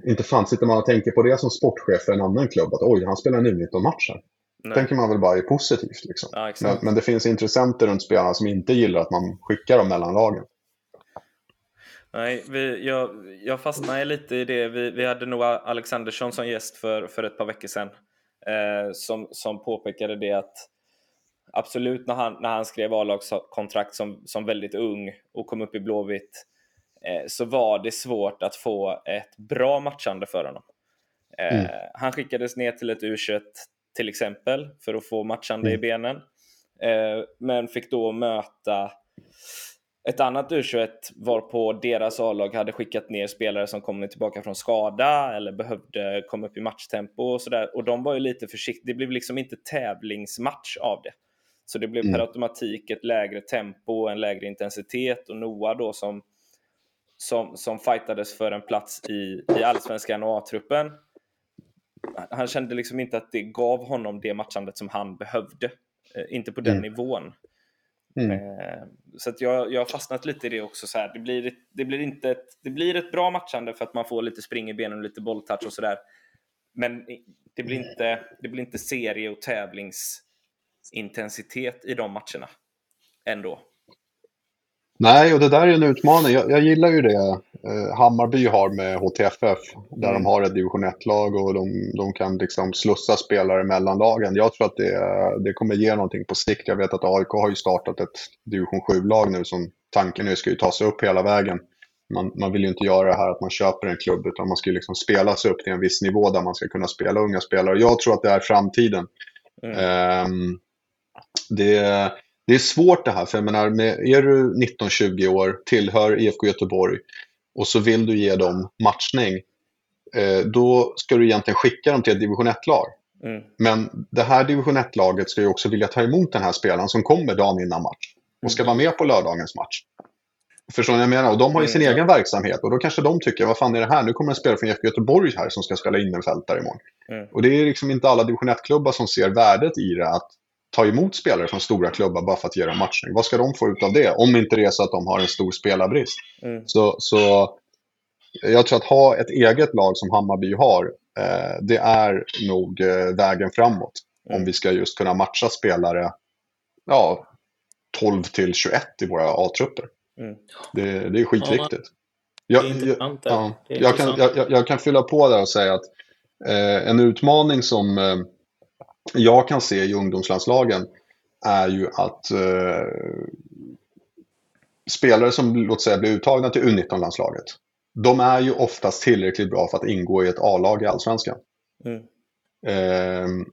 Inte fan sitter man och tänker på det som sportchef för en annan klubb. Att oj, han spelar en U19-match här. Nej. tänker man väl bara är positivt. Liksom. Ja, men, men, det finns intressenter runt spelarna som inte gillar att man skickar dem mellan lagen. Nej, vi, jag, jag fastnade lite i det. Vi, vi hade nog Alexandersson som gäst för, för ett par veckor sedan. Eh, som, som påpekade det att absolut när han, när han skrev A-lagskontrakt som, som väldigt ung och kom upp i Blåvitt eh, så var det svårt att få ett bra matchande för honom. Eh, mm. Han skickades ner till ett U21 till exempel för att få matchande mm. i benen. Eh, men fick då möta ett annat U21 varpå deras A-lag hade skickat ner spelare som kommit tillbaka från skada eller behövde komma upp i matchtempo och sådär. Och de var ju lite försiktiga. Det blev liksom inte tävlingsmatch av det. Så det blev mm. per automatik ett lägre tempo, en lägre intensitet och Noah då som, som, som fightades för en plats i, i allsvenskan och A-truppen. Han kände liksom inte att det gav honom det matchandet som han behövde. Eh, inte på den mm. nivån. Mm. Eh, så att jag, jag har fastnat lite i det också. Så här. Det, blir, det, blir inte ett, det blir ett bra matchande för att man får lite spring i benen och lite bolltouch och sådär. Men det blir, inte, det blir inte serie och tävlingsintensitet i de matcherna ändå. Nej, och det där är en utmaning. Jag, jag gillar ju det eh, Hammarby har med HTFF, där mm. de har ett division 1-lag och de, de, kan liksom slussa spelare mellan lagen. Jag tror att det, det kommer ge någonting på sikt. Jag vet att AIK har ju startat ett division 7-lag nu som tanken nu ska ju ta sig upp hela vägen. Man, man, vill ju inte göra det här att man köper en klubb utan man ska ju liksom spela sig upp till en viss nivå där man ska kunna spela unga spelare. Jag tror att det är framtiden. Mm. Um, det, det är svårt det här, för jag menar, med, är du 19-20 år, tillhör IFK Göteborg och så vill du ge dem matchning, eh, då ska du egentligen skicka dem till ett division 1-lag. Mm. Men det här division 1-laget ska ju också vilja ta emot den här spelaren som kommer dagen innan match och ska mm. vara med på lördagens match. Förstår ni vad jag menar? Och de har ju sin mm. egen verksamhet och då kanske de tycker, vad fan är det här? Nu kommer en spelare från IFK Göteborg här som ska spela innerfältare imorgon. Mm. Och det är liksom inte alla division 1-klubbar som ser värdet i det, att ta emot spelare från stora klubbar bara för att ge dem matchning. Vad ska de få ut av det? Om inte det är så att de har en stor spelarbrist. Mm. Så, så jag tror att ha ett eget lag som Hammarby har, eh, det är nog eh, vägen framåt. Mm. Om vi ska just kunna matcha spelare ja, 12 till 21 i våra A-trupper. Mm. Det, det är skitviktigt. Ja, jag, jag, ja, jag, kan, jag, jag, kan fylla på där och säga att eh, en utmaning som eh, jag kan se i ungdomslandslagen är ju att eh, spelare som låt säga blir uttagna till U19-landslaget, de är ju oftast tillräckligt bra för att ingå i ett A-lag i Allsvenskan. Mm. Eh,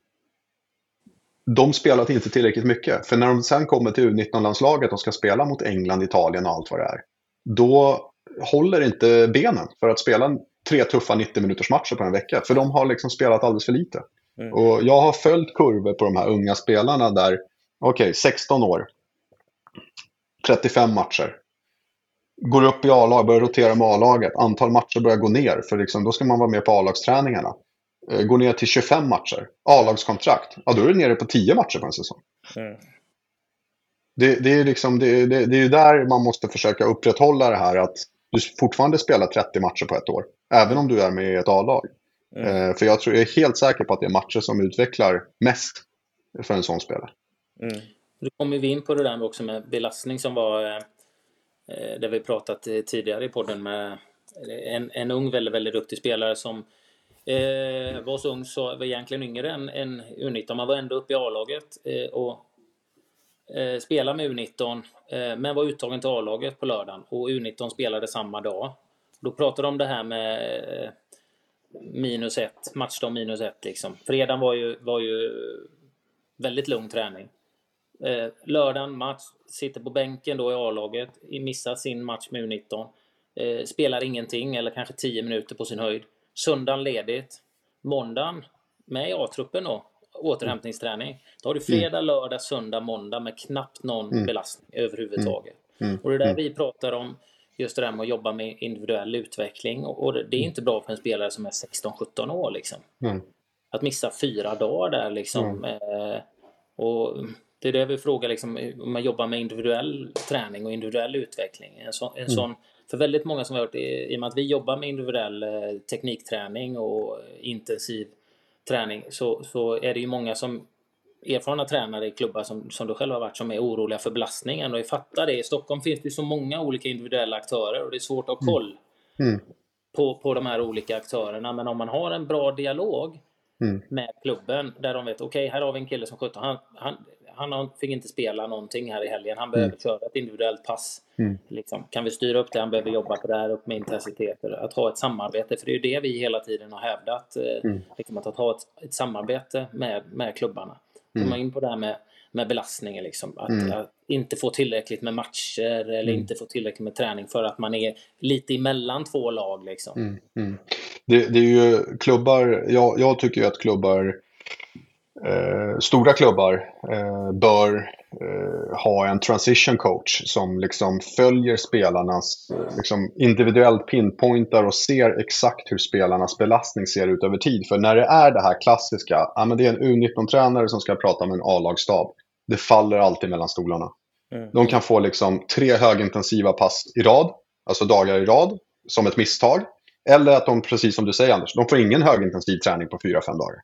de spelar inte tillräckligt mycket, för när de sen kommer till U19-landslaget och ska spela mot England, Italien och allt vad det är, då håller inte benen för att spela tre tuffa 90 minuters matcher på en vecka, för de har liksom spelat alldeles för lite. Mm. Och jag har följt kurvor på de här unga spelarna där, okej, okay, 16 år, 35 matcher. Går upp i A-lag, börjar rotera med A-laget. Antal matcher börjar gå ner, för liksom, då ska man vara med på A-lagsträningarna. Eh, går ner till 25 matcher. A-lagskontrakt. Ja, då är du nere på 10 matcher på en säsong. Mm. Det, det, är liksom, det, det, det är där man måste försöka upprätthålla det här att du fortfarande spelar 30 matcher på ett år. Även om du är med i ett A-lag. Mm. För jag, tror, jag är helt säker på att det är matcher som utvecklar mest för en sån spelare. Mm. Då kommer vi in på det där också med belastning som var eh, det vi pratat tidigare i podden med en, en ung väldigt, väldigt duktig spelare som eh, var så ung så var egentligen yngre än, än U19. Man var ändå uppe i A-laget eh, och eh, spelade med U19 eh, men var uttagen till A-laget på lördagen och U19 spelade samma dag. Då pratade de om det här med eh, minus ett, matchdag minus ett liksom. Fredagen var ju, var ju väldigt lugn träning. Eh, lördagen match, sitter på bänken då i A-laget, missar sin match med U19. Eh, spelar ingenting eller kanske 10 minuter på sin höjd. Söndagen ledigt. Måndagen med i A-truppen då, återhämtningsträning. Då har du fredag, lördag, söndag, måndag med knappt någon mm. belastning överhuvudtaget. Mm. mm. Och det är där mm. vi pratar om just det där med att jobba med individuell utveckling. Och det är inte bra för en spelare som är 16-17 år liksom. Mm. Att missa fyra dagar där liksom. Eh, och det är det vi frågar liksom, om man jobbar med individuell träning och individuell utveckling. En, så, en sån för väldigt många som har hört, i och med att vi jobbar med individuell eh, teknikträning och intensiv träning så, så är det ju många som erfarna tränare i klubbar som, som du själv har varit som är oroliga för belastningen och jag fattar det. I Stockholm finns det så många olika individuella aktörer och det är svårt att ha koll mm. mm. på, på de här olika aktörerna. Men om man har en bra dialog mm. med klubben där de vet okej, okay, här har vi en kille som 17, han, han, han fick inte spela någonting här i helgen. Han behöver mm. köra ett individuellt pass. Mm. Liksom. Kan vi styra upp det? Han behöver jobba på det här, upp med intensiteter. Att ha ett samarbete, för det är ju det vi hela tiden har hävdat. Eh, mm. Liksom, att ha ett, ett samarbete med, med klubbarna. Komma mm. in på det här med, med belastningen. Liksom. Att, mm. att, inte få tillräckligt med matcher eller mm. inte få tillräckligt med träning för att man är lite emellan två lag. Liksom. Mm. Mm. Det, det, är ju klubbar, jag, jag tycker ju att klubbar Eh, stora klubbar eh, bör eh, ha en transition coach som liksom följer spelarnas, eh, liksom individuellt pinpointar och ser exakt hur spelarnas belastning ser ut över tid. För när det är det här klassiska, ja, men det är en U19-tränare som ska prata med en A-lagsstab. Det faller alltid mellan stolarna. Mm. De kan få liksom tre högintensiva pass i rad, alltså dagar i rad, som ett misstag. Eller att de, precis som du säger Anders, de får ingen högintensiv träning på fyra, fem dagar.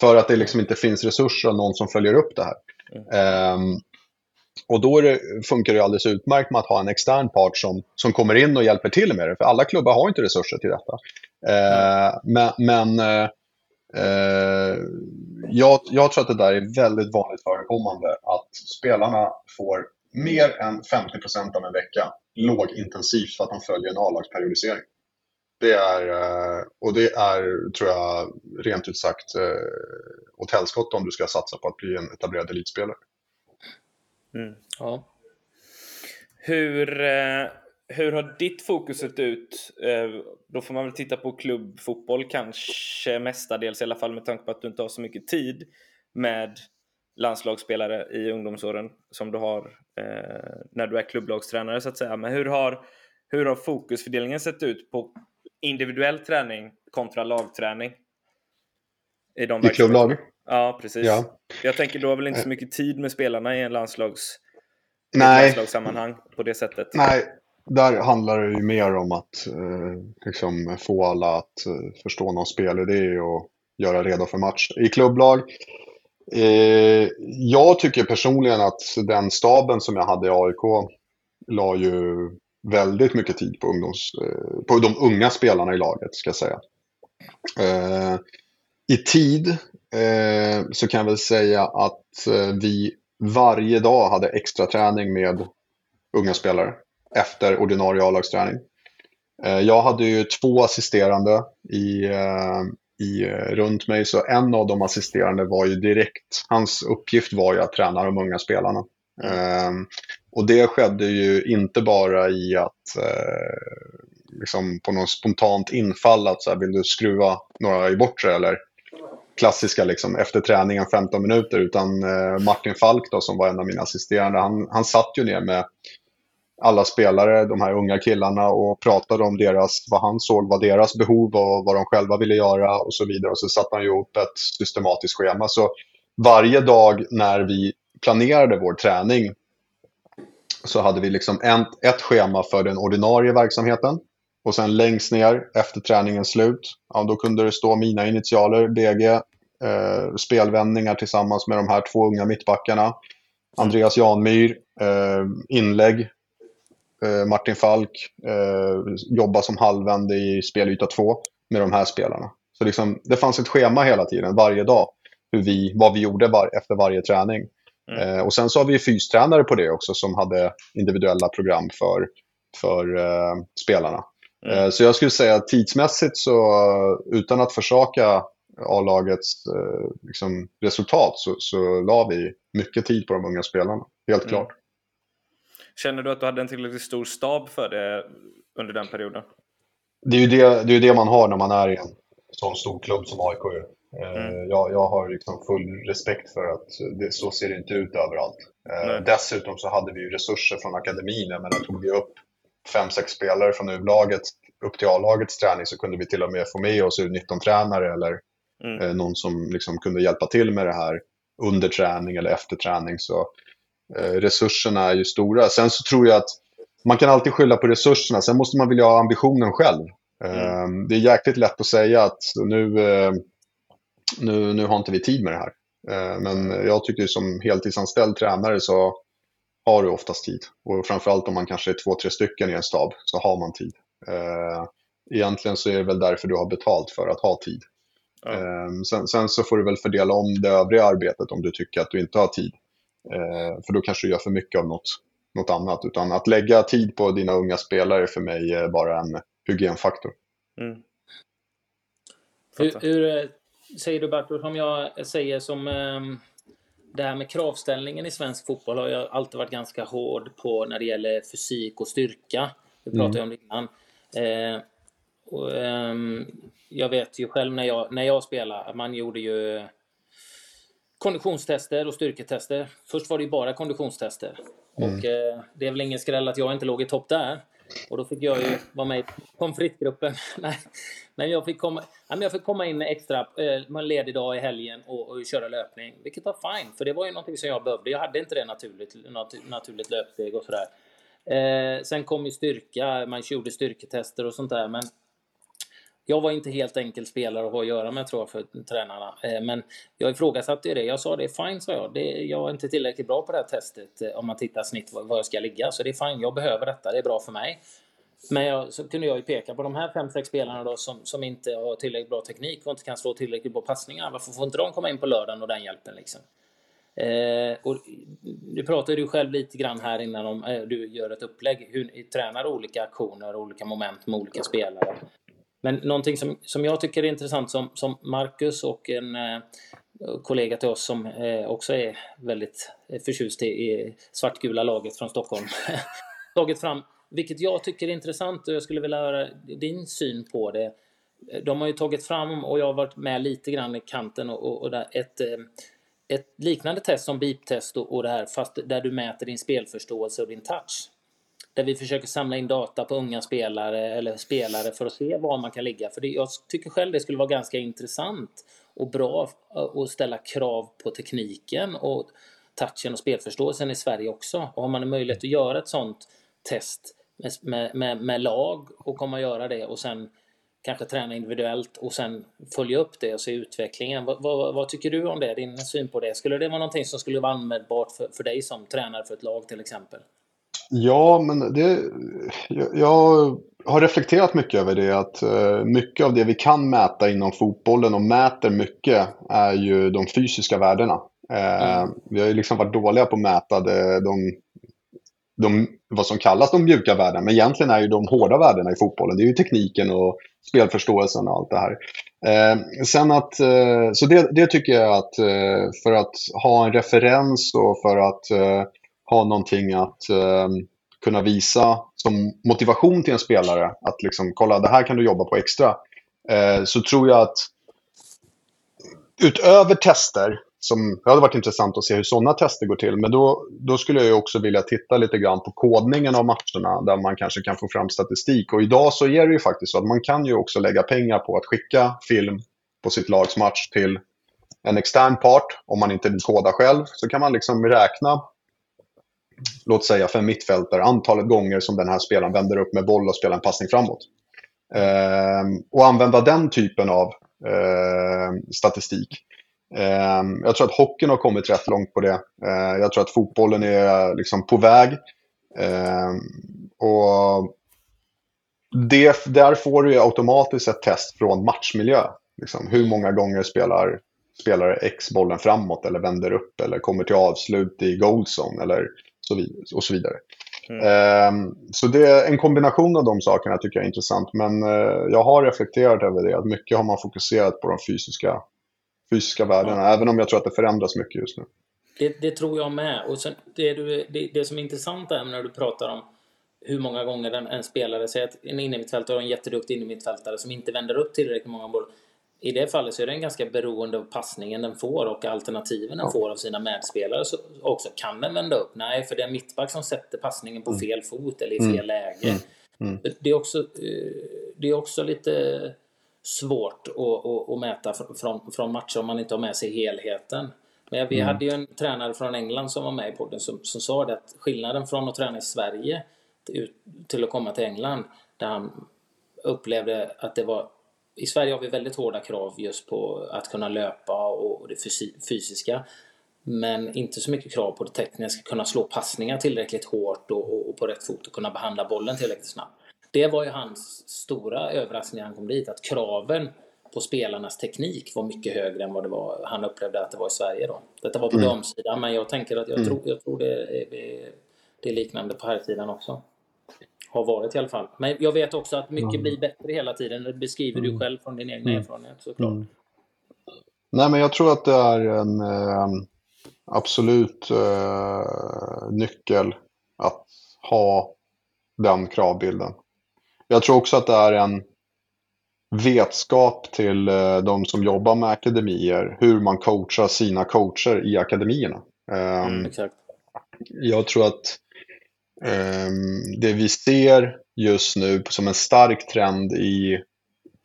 För att det liksom inte finns resurser och någon som följer upp det här. Mm. Um, och då det, funkar det alldeles utmärkt med att ha en extern part som, som kommer in och hjälper till med det. För alla klubbar har inte resurser till detta. Uh, men, men uh, jag, jag, tror att det där är väldigt vanligt förekommande. Att spelarna får mer än 50% av en vecka lågintensivt för att de följer en A-lagsperiodisering. Det är, eh, och det är, tror jag, rent ut sagt eh, åt helskott om du ska satsa på att bli en etablerad elitspelare. Mm. Ja. Hur, eh, hur har ditt fokus sett ut? Då får man väl titta på klubbfotboll kanske mestadels i alla fall med tanke på att du inte har så mycket tid med landslagsspelare i ungdomsåren som du har när du är klubblagstränare så att säga. Men hur har, hur har fokusfördelningen sett ut på individuell träning kontra lagträning. I, de I klubblag? Ja, precis. Ja. Jag tänker, du har väl inte så mycket tid med spelarna i en landslags, Nej. landslagssammanhang på det sättet? Nej, där handlar det ju mer om att eh, liksom få alla att eh, förstå någon spelidé och göra redo för match. I klubblag, eh, jag tycker personligen att den staben som jag hade i AIK la ju väldigt mycket tid på, ungdoms, eh, på de unga spelarna i laget, ska jag säga. Eh, I tid eh, så kan jag väl säga att vi varje dag hade extra träning med unga spelare efter ordinarie A-lagsträning. Jag hade ju två assisterande i, i, runt mig, så en av de assisterande var ju direkt, hans uppgift var ju att träna de unga spelarna. Och det skedde ju inte bara i att eh, liksom på något spontant infall att så här, vill du skruva några i bortre eller klassiska liksom, efter träningen 15 minuter. Utan eh, Martin Falk då, som var en av mina assisterande, han, han satt ju ner med alla spelare, de här unga killarna och pratade om deras, vad han såg var deras behov och vad de själva ville göra och så vidare. Och så satte han ju ihop ett systematiskt schema. Så varje dag när vi planerade vår träning så hade vi liksom en, ett schema för den ordinarie verksamheten Och sen längst ner, efter träningens slut, ja, då kunde det stå mina initialer, BG, eh, spelvändningar tillsammans med de här två unga mittbackarna. Andreas Janmyr, eh, inlägg. Eh, Martin Falk, eh, jobba som halvvände i spelyta 2 med de här spelarna. Så liksom, det fanns ett schema hela tiden, varje dag, hur vi, vad vi gjorde var, efter varje träning. Mm. Eh, och sen så har vi fystränare på det också som hade individuella program för, för eh, spelarna. Mm. Eh, så jag skulle säga att tidsmässigt så, utan att försaka A-lagets eh, liksom, resultat, så, så la vi mycket tid på de unga spelarna. Helt mm. klart. Känner du att du hade en tillräckligt stor stab för det under den perioden? Det är ju det, det, är det man har när man är i en sån stor klubb som AIK Eh, mm. Jag, jag, har liksom full respekt för att det, så ser det inte ut överallt. Mm. Dessutom så hade vi ju resurser från akademin. Jag menar, tog vi upp fem, sex spelare från U-laget upp till A-lagets träning så kunde vi till och med få med oss U19-tränare eller mm. eh, någon som liksom kunde hjälpa till med det här under träning eller efter träning. Så eh, resurserna är ju stora. Sen så tror jag att man kan alltid skylla på resurserna. Sen måste man vilja ha ambitionen själv. Mm. Eh, det är jäkligt lätt att säga att nu eh, nu, nu har inte vi tid med det här. Eh, men jag tycker som heltidsanställd tränare så har du oftast tid. Och framförallt om man kanske är två, tre stycken i en stab så har man tid. Eh, egentligen så är det väl därför du har betalt för att ha tid. Ja. Eh, sen, sen, så får du väl fördela om det övriga arbetet om du tycker att du inte har tid. För då kanske du gör för mycket av något, något annat. Utan att lägga tid på dina unga spelare för mig är bara en hygienfaktor. Mm. Hur, hur, säger du Bertil, som jag säger som um, det här med kravställningen i svensk fotboll har jag alltid varit ganska hård på när det gäller fysik och styrka. Det pratade jag mm. om innan. Eh, och, um, jag vet ju själv när jag, när jag spelade, man gjorde ju konditionstester och styrketester. Först var det ju bara konditionstester. Mm. Och eh, det är väl ingen skräll att jag inte låg i topp där. Och då fick jag ju vara med i pommes frites-gruppen. Nej, jag fick komma, jag fick komma in extra, eh, en ledig dag i helgen och, och, köra löpning. Vilket var fine, för det var ju någonting som jag behövde. Jag hade inte det naturligt, naturligt löpsteg och sådär. Eh, sen kom ju styrka, man gjorde styrketester och sånt där. Men jag var inte helt enkel spelare att ha att göra med tror jag för tränarna. Eh, men jag ifrågasatte ju det. Jag sa det är fine, sa jag. Det, jag är inte tillräckligt bra på det här testet eh, om man tittar snitt var jag ska ligga. Så det är fine, jag behöver detta. Det är bra för mig. Men jag, så kunde jag ju peka på de här fem, sex spelarna då som, som inte har tillräckligt bra teknik och inte kan slå tillräckligt bra passningar. Varför får inte de komma in på lördagen och den hjälpen liksom? Eh, och du pratade ju själv lite grann här innan om eh, du gör ett upplägg. Hur ni tränar olika aktioner och olika moment med olika spelare. Men någonting som, som jag tycker är intressant som, som Marcus och en eh, kollega till oss som eh, också är väldigt eh, förtjust i, i svartgula laget från Stockholm tagit fram, vilket jag tycker är intressant och jag skulle vilja höra din syn på det. De har ju tagit fram, och jag har varit med lite grann i kanten, och, och, och där, ett, eh, ett liknande test som BIP-test och, och det här, fast där du mäter din spelförståelse och din touch där vi försöker samla in data på unga spelare eller spelare för att se var man kan ligga. För det, jag tycker själv det skulle vara ganska intressant och bra eh, att ställa krav på tekniken och touchen och spelförståelsen i Sverige också. Och har man en möjlighet att göra ett sånt test med, med, med lag och komma och göra det och sen kanske träna individuellt och sen följa upp det och se utvecklingen. Vad, vad, vad, tycker du om det? Din syn på det? Skulle det vara någonting som skulle vara användbart för, för dig som tränare för ett lag till exempel? Ja, men det, jag har reflekterat mycket över det. Att eh, mycket av det vi kan mäta inom fotbollen och mäter mycket är ju de fysiska värdena. Eh, mm. Vi har ju liksom varit dåliga på att mäta de, de, vad som kallas de mjuka värdena. Men egentligen är ju de hårda värdena i fotbollen. Det är ju tekniken och spelförståelsen och allt det här. Eh, sen att, så det, det, tycker jag att för att ha en referens och för att ha någonting att eh, kunna visa som motivation till en spelare. Att liksom, kolla, det här kan du jobba på extra. Eh, så tror jag att utöver tester, som det hade varit intressant att se hur sådana tester går till, men då, då skulle jag också vilja titta lite grann på kodningen av matcherna, där man kanske kan få fram statistik. Och idag så är det ju faktiskt så att man kan ju också lägga pengar på att skicka film på sitt lags match till en extern part, om man inte vill koda själv, så kan man liksom räkna låt säga för en mittfältare, antalet gånger som den här spelaren vänder upp med boll och spelar en passning framåt. Eh, och använda den typen av eh, statistik. Eh, jag tror att hockeyn har kommit rätt långt på det. Eh, jag tror att fotbollen är liksom på väg. Eh, och det, där får du automatiskt ett test från matchmiljö. Liksom, hur många gånger spelar spelare X bollen framåt eller vänder upp eller kommer till avslut i goalzone eller. Och så vidare. Mm. Um, så det är en kombination av de sakerna tycker jag är intressant. Men uh, jag har reflekterat över det. Att mycket har man fokuserat på de fysiska, fysiska värdena. Ja. Även om jag tror att det förändras mycket just nu. Det, det tror jag med. Och sen, det, det, det som är intressant är när du pratar om hur många gånger en, en spelare, säger att en innermittfältare har en jätteduktig innermittfältare som inte vänder upp tillräckligt många bollar. I det fallet så är den ganska beroende av passningen den får och alternativen den får av sina medspelare så också. Kan den vända upp? Nej, för det är mittback som sätter passningen på mm. fel fot eller i fel mm. läge. Mm. Mm. Det, är också, eh, det är också lite svårt att, att, att mäta från, från matcher om man inte har med sig helheten. Men vi mm. hade ju en tränare från England som var med i podden som, som sa det att skillnaden från att träna i Sverige till, till att komma till England där han upplevde att det var i Sverige har vi väldigt hårda krav just på att kunna löpa och det fysiska. Men inte så mycket krav på det tekniska, kunna slå passningar tillräckligt hårt och, och, på rätt fot och kunna behandla bollen tillräckligt snabbt. Det var ju hans stora överraskning när han kom dit, att kraven på spelarnas teknik var mycket högre än vad det var, han upplevde att det var i Sverige då. Detta var på mm. damsidan, men jag tänker att jag, mm. tror, jag tror det är, det är liknande på här sidan också. Har varit i alla fall. Men jag vet också att mycket mm. blir bättre hela tiden. Det beskriver mm. du själv från din egen mm. erfarenhet såklart. Mm. Nej, men jag tror att det är en eh, absolut eh, nyckel att ha den kravbilden. Jag tror också att det är en vetskap till eh, de som jobbar med akademier, hur man coachar sina coacher i akademierna. Um, jag tror att Ehm, det vi ser just nu som en stark trend i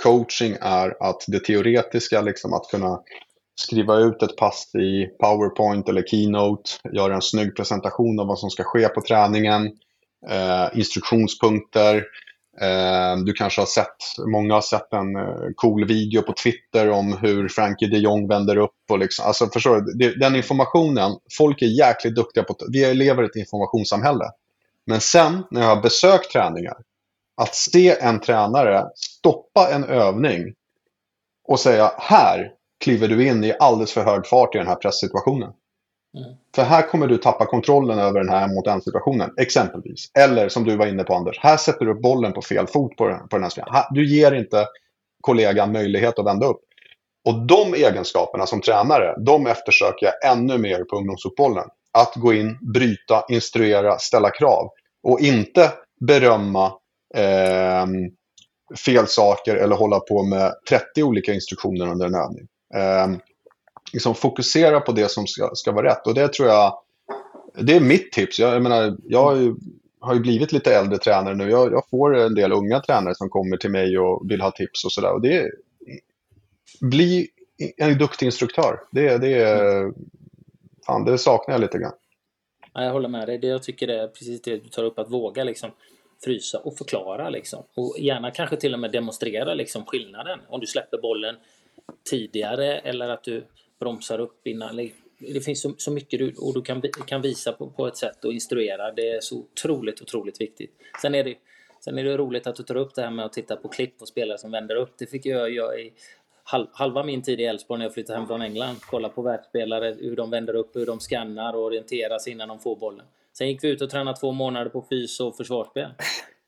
coaching är att det teoretiska, liksom att kunna skriva ut ett pass i PowerPoint eller Keynote, göra en snygg presentation av vad som ska ske på träningen, eh, instruktionspunkter. Eh, du kanske har sett, många har sett en eh, cool video på Twitter om hur Frankie de Jong vänder upp. Och liksom, alltså förstår du, den informationen, folk är jäkligt duktiga på, vi lever i ett informationssamhälle. Men sen när jag har besökt träningar, att se en tränare stoppa en övning och säga här kliver du in i alldeles för hög fart i den här presssituationen. Mm. För här kommer du tappa kontrollen över den här mot en situationen, exempelvis. Eller som du var inne på Anders, här sätter du upp bollen på fel fot på den, på den här spelaren. Du ger inte kollegan möjlighet att vända upp. Och de egenskaperna som tränare, de eftersöker jag ännu mer på ungdomsfotbollen. Att gå in, bryta, instruera, ställa krav. Och inte berömma eh, fel saker eller hålla på med 30 olika instruktioner under en övning. Eh, liksom fokusera på det som ska, ska vara rätt. Och det tror jag, det är mitt tips. Jag, jag menar, jag har ju, har ju blivit lite äldre tränare nu. Jag, jag, får en del unga tränare som kommer till mig och vill ha tips och sådär. Bli en duktig instruktör. Det, det, fan, det saknar jag lite grann. jag håller med dig. Det jag tycker det är precis det du tar upp, att våga liksom frysa och förklara liksom. Och gärna kanske till och med demonstrera liksom skillnaden. Om du släpper bollen tidigare eller att du bromsar upp innan. Det finns så, så mycket du, och du kan, kan visa på, på ett sätt och instruera. Det är så otroligt, otroligt viktigt. Sen är det, sen är det roligt att du tar upp det här med att titta på klipp och spelare som vänder upp. Det fick jag göra i halva min tid i Elfsborg när jag flyttade hem från England. Kolla på världsspelare, hur de vänder upp, hur de skannar och orienterar sig innan de får bollen. Sen gick vi ut och tränade två månader på fys och försvarsspel.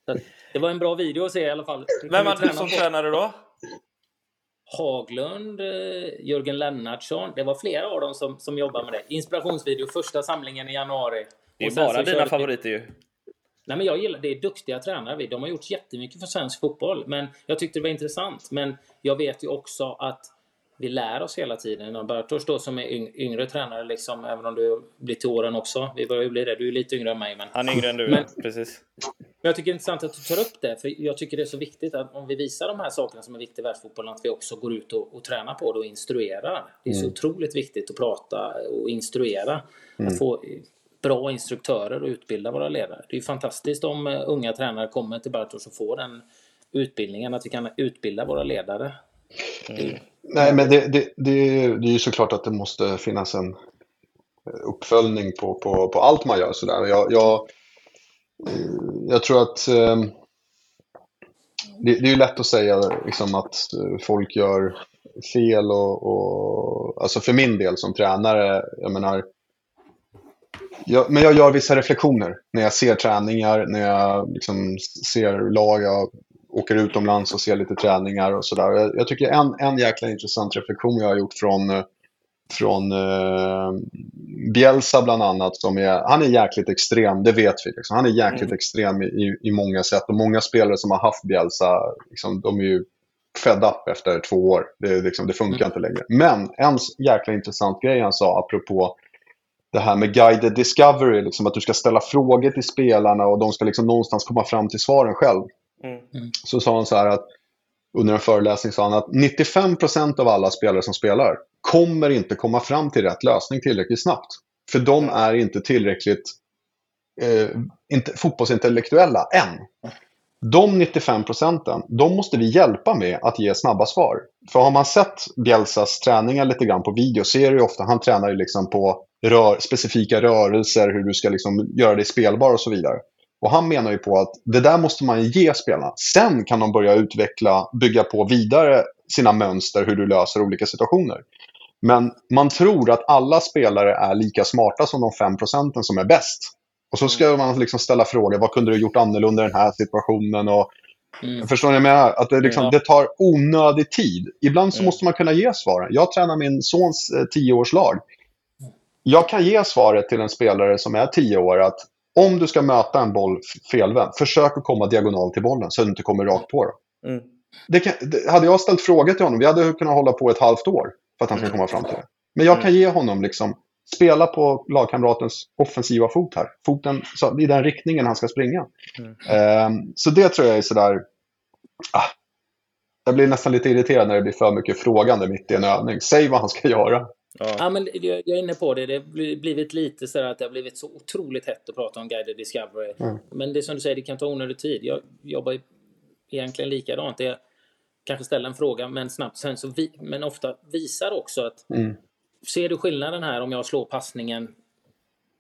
Så det var en bra video att se i alla fall. Vem var du som tränare då? Haglund, eh, Jörgen Lennartsson. Det var flera av dem som, som jobbar med det. Inspirationsvideo, första samlingen i januari. Det är bara dina favoriter ju. Nej, men jag gillar, det är duktiga tränare. De har gjort jättemycket för svensk fotboll. Men jag tyckte det var intressant. Men jag vet ju också att vi lär oss hela tiden. Och Bartosz då som är yngre tränare, liksom, även om du blir till åren också. Vi börjar ju bli det. Du är lite yngre än mig. Men... Han är yngre än du, men, ja. Precis. Men jag tycker det är intressant att du tar upp det. För jag tycker det är så viktigt att om vi visar de här sakerna som är viktiga i världsfotbollen, att vi också går ut och, och tränar på det och instruerar. Det är mm. så otroligt viktigt att prata och instruera. Mm. Att få bra instruktörer och utbilda våra ledare. Det är fantastiskt om uh, unga tränare kommer till Bartosz och får den utbildningen, att vi kan utbilda våra ledare. Mm. Nej, men det, det, det, det är ju såklart att det måste finnas en uppföljning på, på, på allt man gör. Sådär. Jag, jag, jag tror att eh, det, det, är lätt att säga liksom, att folk gör fel och, och, alltså för min del som tränare, jag menar, jag, men jag gör vissa reflektioner när jag ser träningar, när jag liksom ser lag, jag åker utomlands och ser lite träningar och sådär. Jag, jag, tycker en, en jäkla intressant reflektion jag har gjort från, från uh, Bielsa bland annat, som är, han är jäkligt extrem, det vet vi. Liksom. Han är jäkligt mm. extrem i, i många sätt och många spelare som har haft Bielsa, liksom, de är ju fed up efter två år. Det, liksom, det funkar mm. inte längre. Men en jäkla intressant grej han sa apropå det här med guided discovery, liksom, att du ska ställa frågor till spelarna och de ska liksom någonstans komma fram till svaren själv. Mm. mm. Så sa han så här att under en föreläsning sa han att 95% av alla spelare som spelar kommer inte komma fram till rätt lösning tillräckligt snabbt. För de är inte tillräckligt eh, inte, fotbollsintellektuella än. De 95 procenten, de måste vi hjälpa med att ge snabba svar. För har man sett Bielsas träningar lite grann på video ser du ofta, han tränar ju liksom på rör, specifika rörelser, hur du ska liksom göra dig spelbar och så vidare. Och han menar ju på att det där måste man ge spelarna. Sen kan de börja utveckla, bygga på vidare sina mönster, hur du löser olika situationer. Men man tror att alla spelare är lika smarta som de 5 procenten som är bäst. Och så ska man liksom ställa frågor, vad kunde du gjort annorlunda i den här situationen? Och, mm. Förstår ni vad jag menar? Att det, liksom, ja. det tar onödig tid. Ibland så mm. måste man kunna ge svaren. Jag tränar min sons eh, tioårslag. Jag kan ge svaret till en spelare som är tio år att om du ska möta en boll felvänd, försök att komma diagonalt till bollen så att du inte kommer rakt på. Mm. Det kan, det, hade jag ställt frågor till honom, vi hade kunnat hålla på ett halvt år för att han ska mm. komma fram till det. Men jag kan mm. ge honom liksom, spela på lagkamratens offensiva fot här. Foten så, i den riktningen han ska springa. Mm. Um, så det tror jag är sådär... Ah, jag blir nästan lite irriterad när det blir för mycket frågande mitt i en övning. Säg vad han ska göra. Ja. ja. men jag är inne på det. Det har blivit lite så att det har blivit så otroligt hett att prata om guided discovery. Mm. Men det är som du säger, det kan ta onödig tid. Jag jobbar egentligen likadant. Det kanske ställer en fråga, men snabbt sen så vi, men ofta visar också att mm. Ser du skillnaden här om jag slår passningen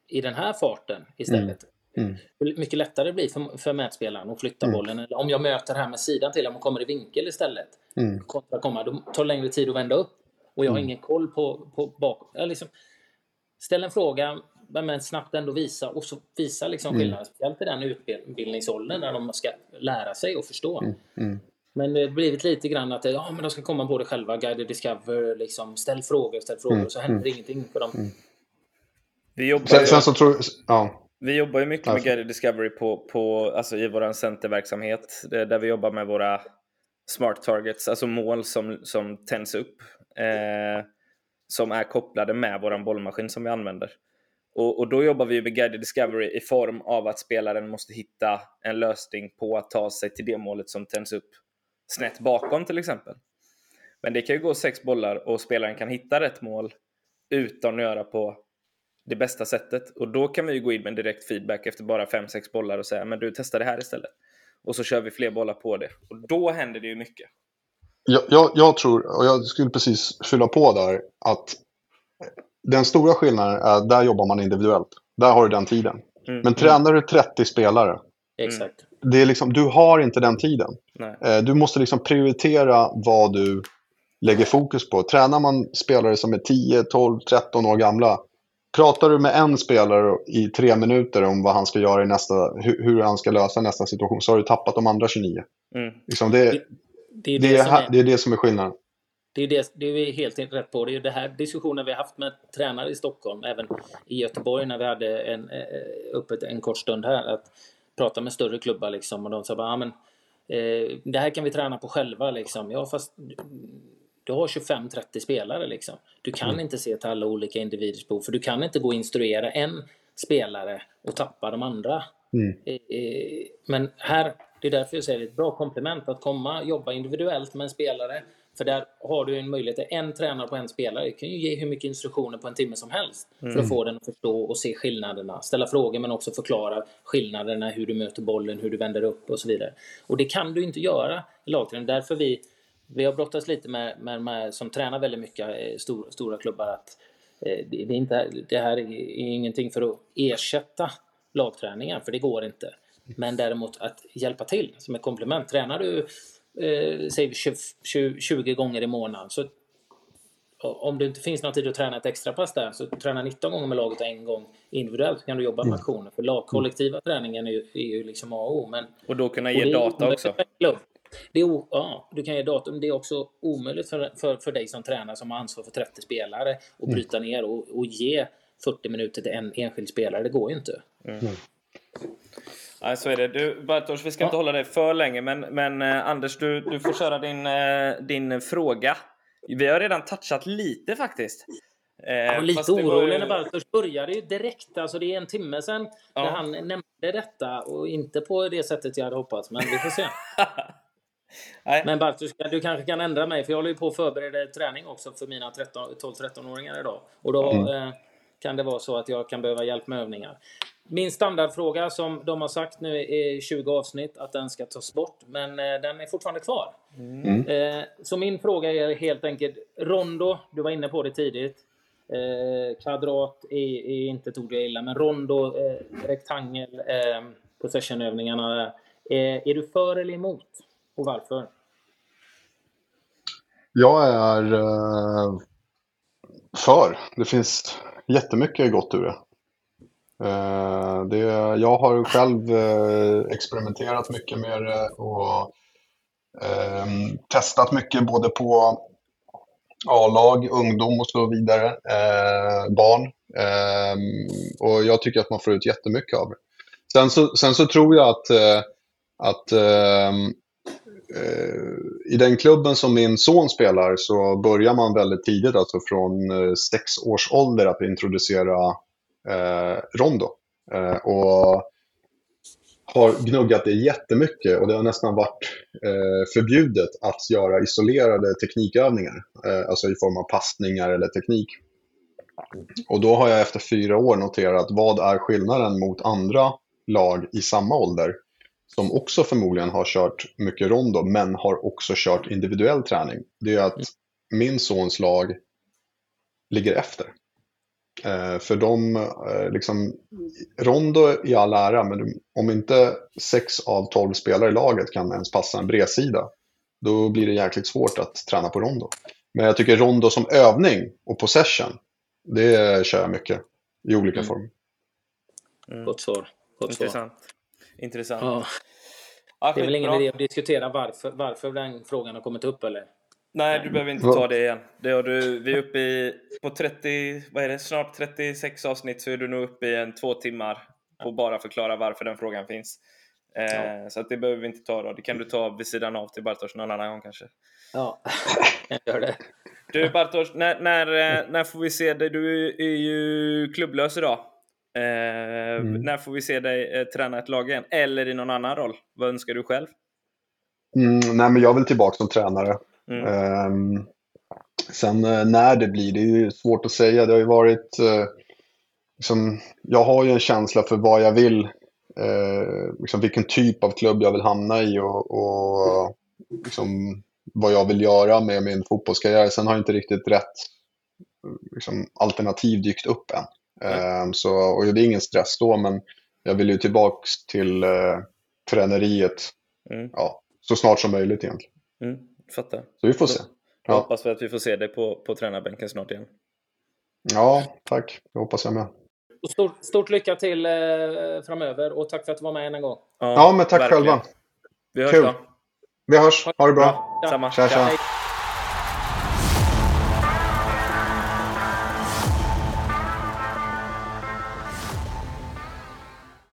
i den här farten istället? Mm. Mm. Hur mycket lättare det blir för, för mätspelaren att flytta mm. bollen. Eller om jag möter här med sidan till, om man kommer i vinkel istället. Mm. Kontra komma, då tar det längre tid att vända upp. Och jag har mm. ingen koll på, på bak... Liksom, ställ en fråga, men snabbt ändå visa och så visa liksom mm. skillnaden. Speciellt i den utbildningsåldern när de ska lära sig och förstå. Men det har blivit lite grann att ja, men de ska komma på det själva. Guided Discover, liksom, ställ frågor, ställ frågor. Mm. Så händer mm. ingenting för dem. Mm. Vi jobbar sen, ju, sen så tror ja. Vi jobbar ju mycket med Guided Discovery på, på, alltså i vår centerverksamhet. Där vi jobbar med våra smart targets, alltså mål som, som tänds upp eh, som är kopplade med vår bollmaskin som vi använder. Och, och, då jobbar vi med Guided Discovery i form av att spelaren måste hitta en lösning på att ta sig till det målet som tänds upp snett bakom till exempel. Men det kan ju gå sex bollar och spelaren kan hitta rätt mål utan att göra på det bästa sättet. Och då kan vi ju gå in med direkt feedback efter bara fem sex bollar och säga men du testar det här istället. Och så kör vi fler bollar på det. Och då händer det ju mycket. Jag, jag, jag, tror, och jag skulle precis fylla på där, att den stora skillnaden är där jobbar man individuellt. Där har du den tiden. Mm. Men tränar du 30 spelare, Exakt. Det är liksom, du har inte den tiden. Nej. Eh, du måste liksom prioritera vad du lägger fokus på. Tränar man spelare som är 10, 12, 13 år gamla, pratar du med en spelare i tre minuter om vad han ska göra i nästa, hur, han ska lösa nästa situation, så har du tappat de andra 29. Mm. Liksom det, det, är det, det, är, det, är det som är skillnaden. Det är, det, det är vi helt rätt på. Det är det här diskussionen vi har haft med tränare i Stockholm, även i Göteborg när vi hade en, eh, uppe en kort stund här. Att prata med större klubbar liksom och de sa bara, ja men eh, det här kan vi träna på själva liksom. Ja fast du har 25-30 spelare liksom. Du kan mm. inte se till alla olika individers behov för du kan inte gå och instruera en spelare och tappa de andra. Mm. Eh, eh men här det är därför jag säger det är ett bra komplement att komma, jobba individuellt med en spelare, För där har du en möjlighet, en tränare på en spelare du kan ju ge hur mycket instruktioner på en timme som helst för Mm. att få den att förstå och se skillnaderna. Ställa frågor men också förklara skillnaderna, hur du möter bollen, hur du vänder upp och så vidare. Och det kan du inte göra i lagträning. Därför vi, vi har brottats lite med, med, med som tränar väldigt mycket eh, stor, stora klubbar att eh, det, det, är inte, det här är ingenting för att ersätta lagträningen, för det går inte. Men däremot att hjälpa till som ett komplement. Tränar du eh, säg 20, 20, 20 gånger i månaden så om det inte finns någon tid att träna ett extra pass där så träna 19 gånger med laget och en gång individuellt så kan du jobba med aktioner. För lagkollektiva träningen är ju, är ju liksom A och O. Men, Och då kunna ge data också. Det är, ja, du kan ge data, men det är också omöjligt för, för, för dig som tränare som har ansvar för 30 spelare att bryta ner och, och ge 40 minuter till en enskild spelare. Det går ju inte. Nej, så är det. Du, Bartosz, vi ska inte Ja. hålla dig för länge, men, men eh, Anders, du, du får köra din, eh, din fråga. Vi har redan touchat lite faktiskt. Eh, Jag var lite orolig ju- när Bartosz började ju direkt. Alltså det är en timme sedan Ja. när han nämnde detta och inte på det sättet jag hade hoppats. Men vi får se. Nej, Men Bartosz, du kanske kan ändra mig för jag håller ju på att förbereda träning också för mina 13 12-13-åringar idag. Och då eh, kan det vara så att jag kan behöva hjälp med övningar. Min standardfråga som de har sagt nu i 20 avsnitt att den ska tas bort, men eh, den är fortfarande kvar. Eh, så min fråga är helt enkelt, Rondo, du var inne på det tidigt. Eh, kvadrat är, är inte ord jag gillar, men rondo, rektangel, possessionövningarna. Är du för eller emot? Och varför? Jag är för. Det finns jättemycket gott ur det. Eh, det jag har själv eh, experimenterat mycket med det och eh, testat mycket både på A-lag, ungdom och så vidare, eh, barn. Eh, och jag tycker att man får ut jättemycket av det. Sen så, sen så tror jag att, eh, att ehm, eh, i den klubben som min son spelar så börjar man väldigt tidigt, alltså från eh, sex års ålder, att introducera Eh, rondo. Eh, och har gnuggat det jättemycket och det har nästan varit eh, förbjudet att göra isolerade teknikövningar, eh, alltså i form av passningar eller teknik. Och då har jag efter fyra år noterat vad är skillnaden mot andra lag i samma ålder som också förmodligen har kört mycket rondo men har också kört individuell träning. Det är att min sons lag ligger efter. Eh, för de, eh, liksom, rondo i all ära, men om inte sex av tolv spelare i laget kan ens passa en bredsida, då blir det jäkligt svårt att träna på rondo. Men jag tycker rondo som övning och possession, det kör jag mycket i olika Mm. former. Gott svar. Gott svar. intressant. Intressant. Ja, det är väl ingen idé att diskutera varför, varför den frågan har kommit upp eller? Nej, du behöver inte ta det igen. Det har du, vi är uppe i, på 30, vad är det, snart 36 avsnitt så är du nog uppe i en två timmar och bara förklara varför den frågan finns. Eh, Ja. Så att det behöver vi inte ta då. Det kan du ta vid sidan av till Bartosz någon annan gång kanske. Ja, jag gör det. Du Bartosz, när, när, eh, när får vi se dig? Du är ju klubblös idag. Eh, När får vi se dig eh, träna ett lag igen? Eller i någon annan roll? Vad önskar du själv? Mm, nej, men jag vill tillbaka som tränare. Mm. Ehm, sen eh, när det blir, det är ju svårt att säga. Det har ju varit, eh, liksom, jag har ju en känsla för vad jag vill, eh, liksom vilken typ av klubb jag vill hamna i och, och liksom, vad jag vill göra med min fotbollskarriär. Sen har inte riktigt rätt liksom, alternativ dykt upp än. Ehm, så, och det är ingen stress då, men jag vill ju tillbaks till eh, träneriet Mm. ja, så snart som möjligt egentligen. Mm. Fattar. Så vi får se. Ja, hoppas vi att vi får se dig på, på tränarbänken snart igen. ja tack. Det hoppas jag med. Och stort, stort lycka till eh, framöver och tack för att du var med än en gång. Ja, men tack verkligen. själva. Vi hörs Kul. då. Vi hörs. Ha det bra. Samma. Tja, tja.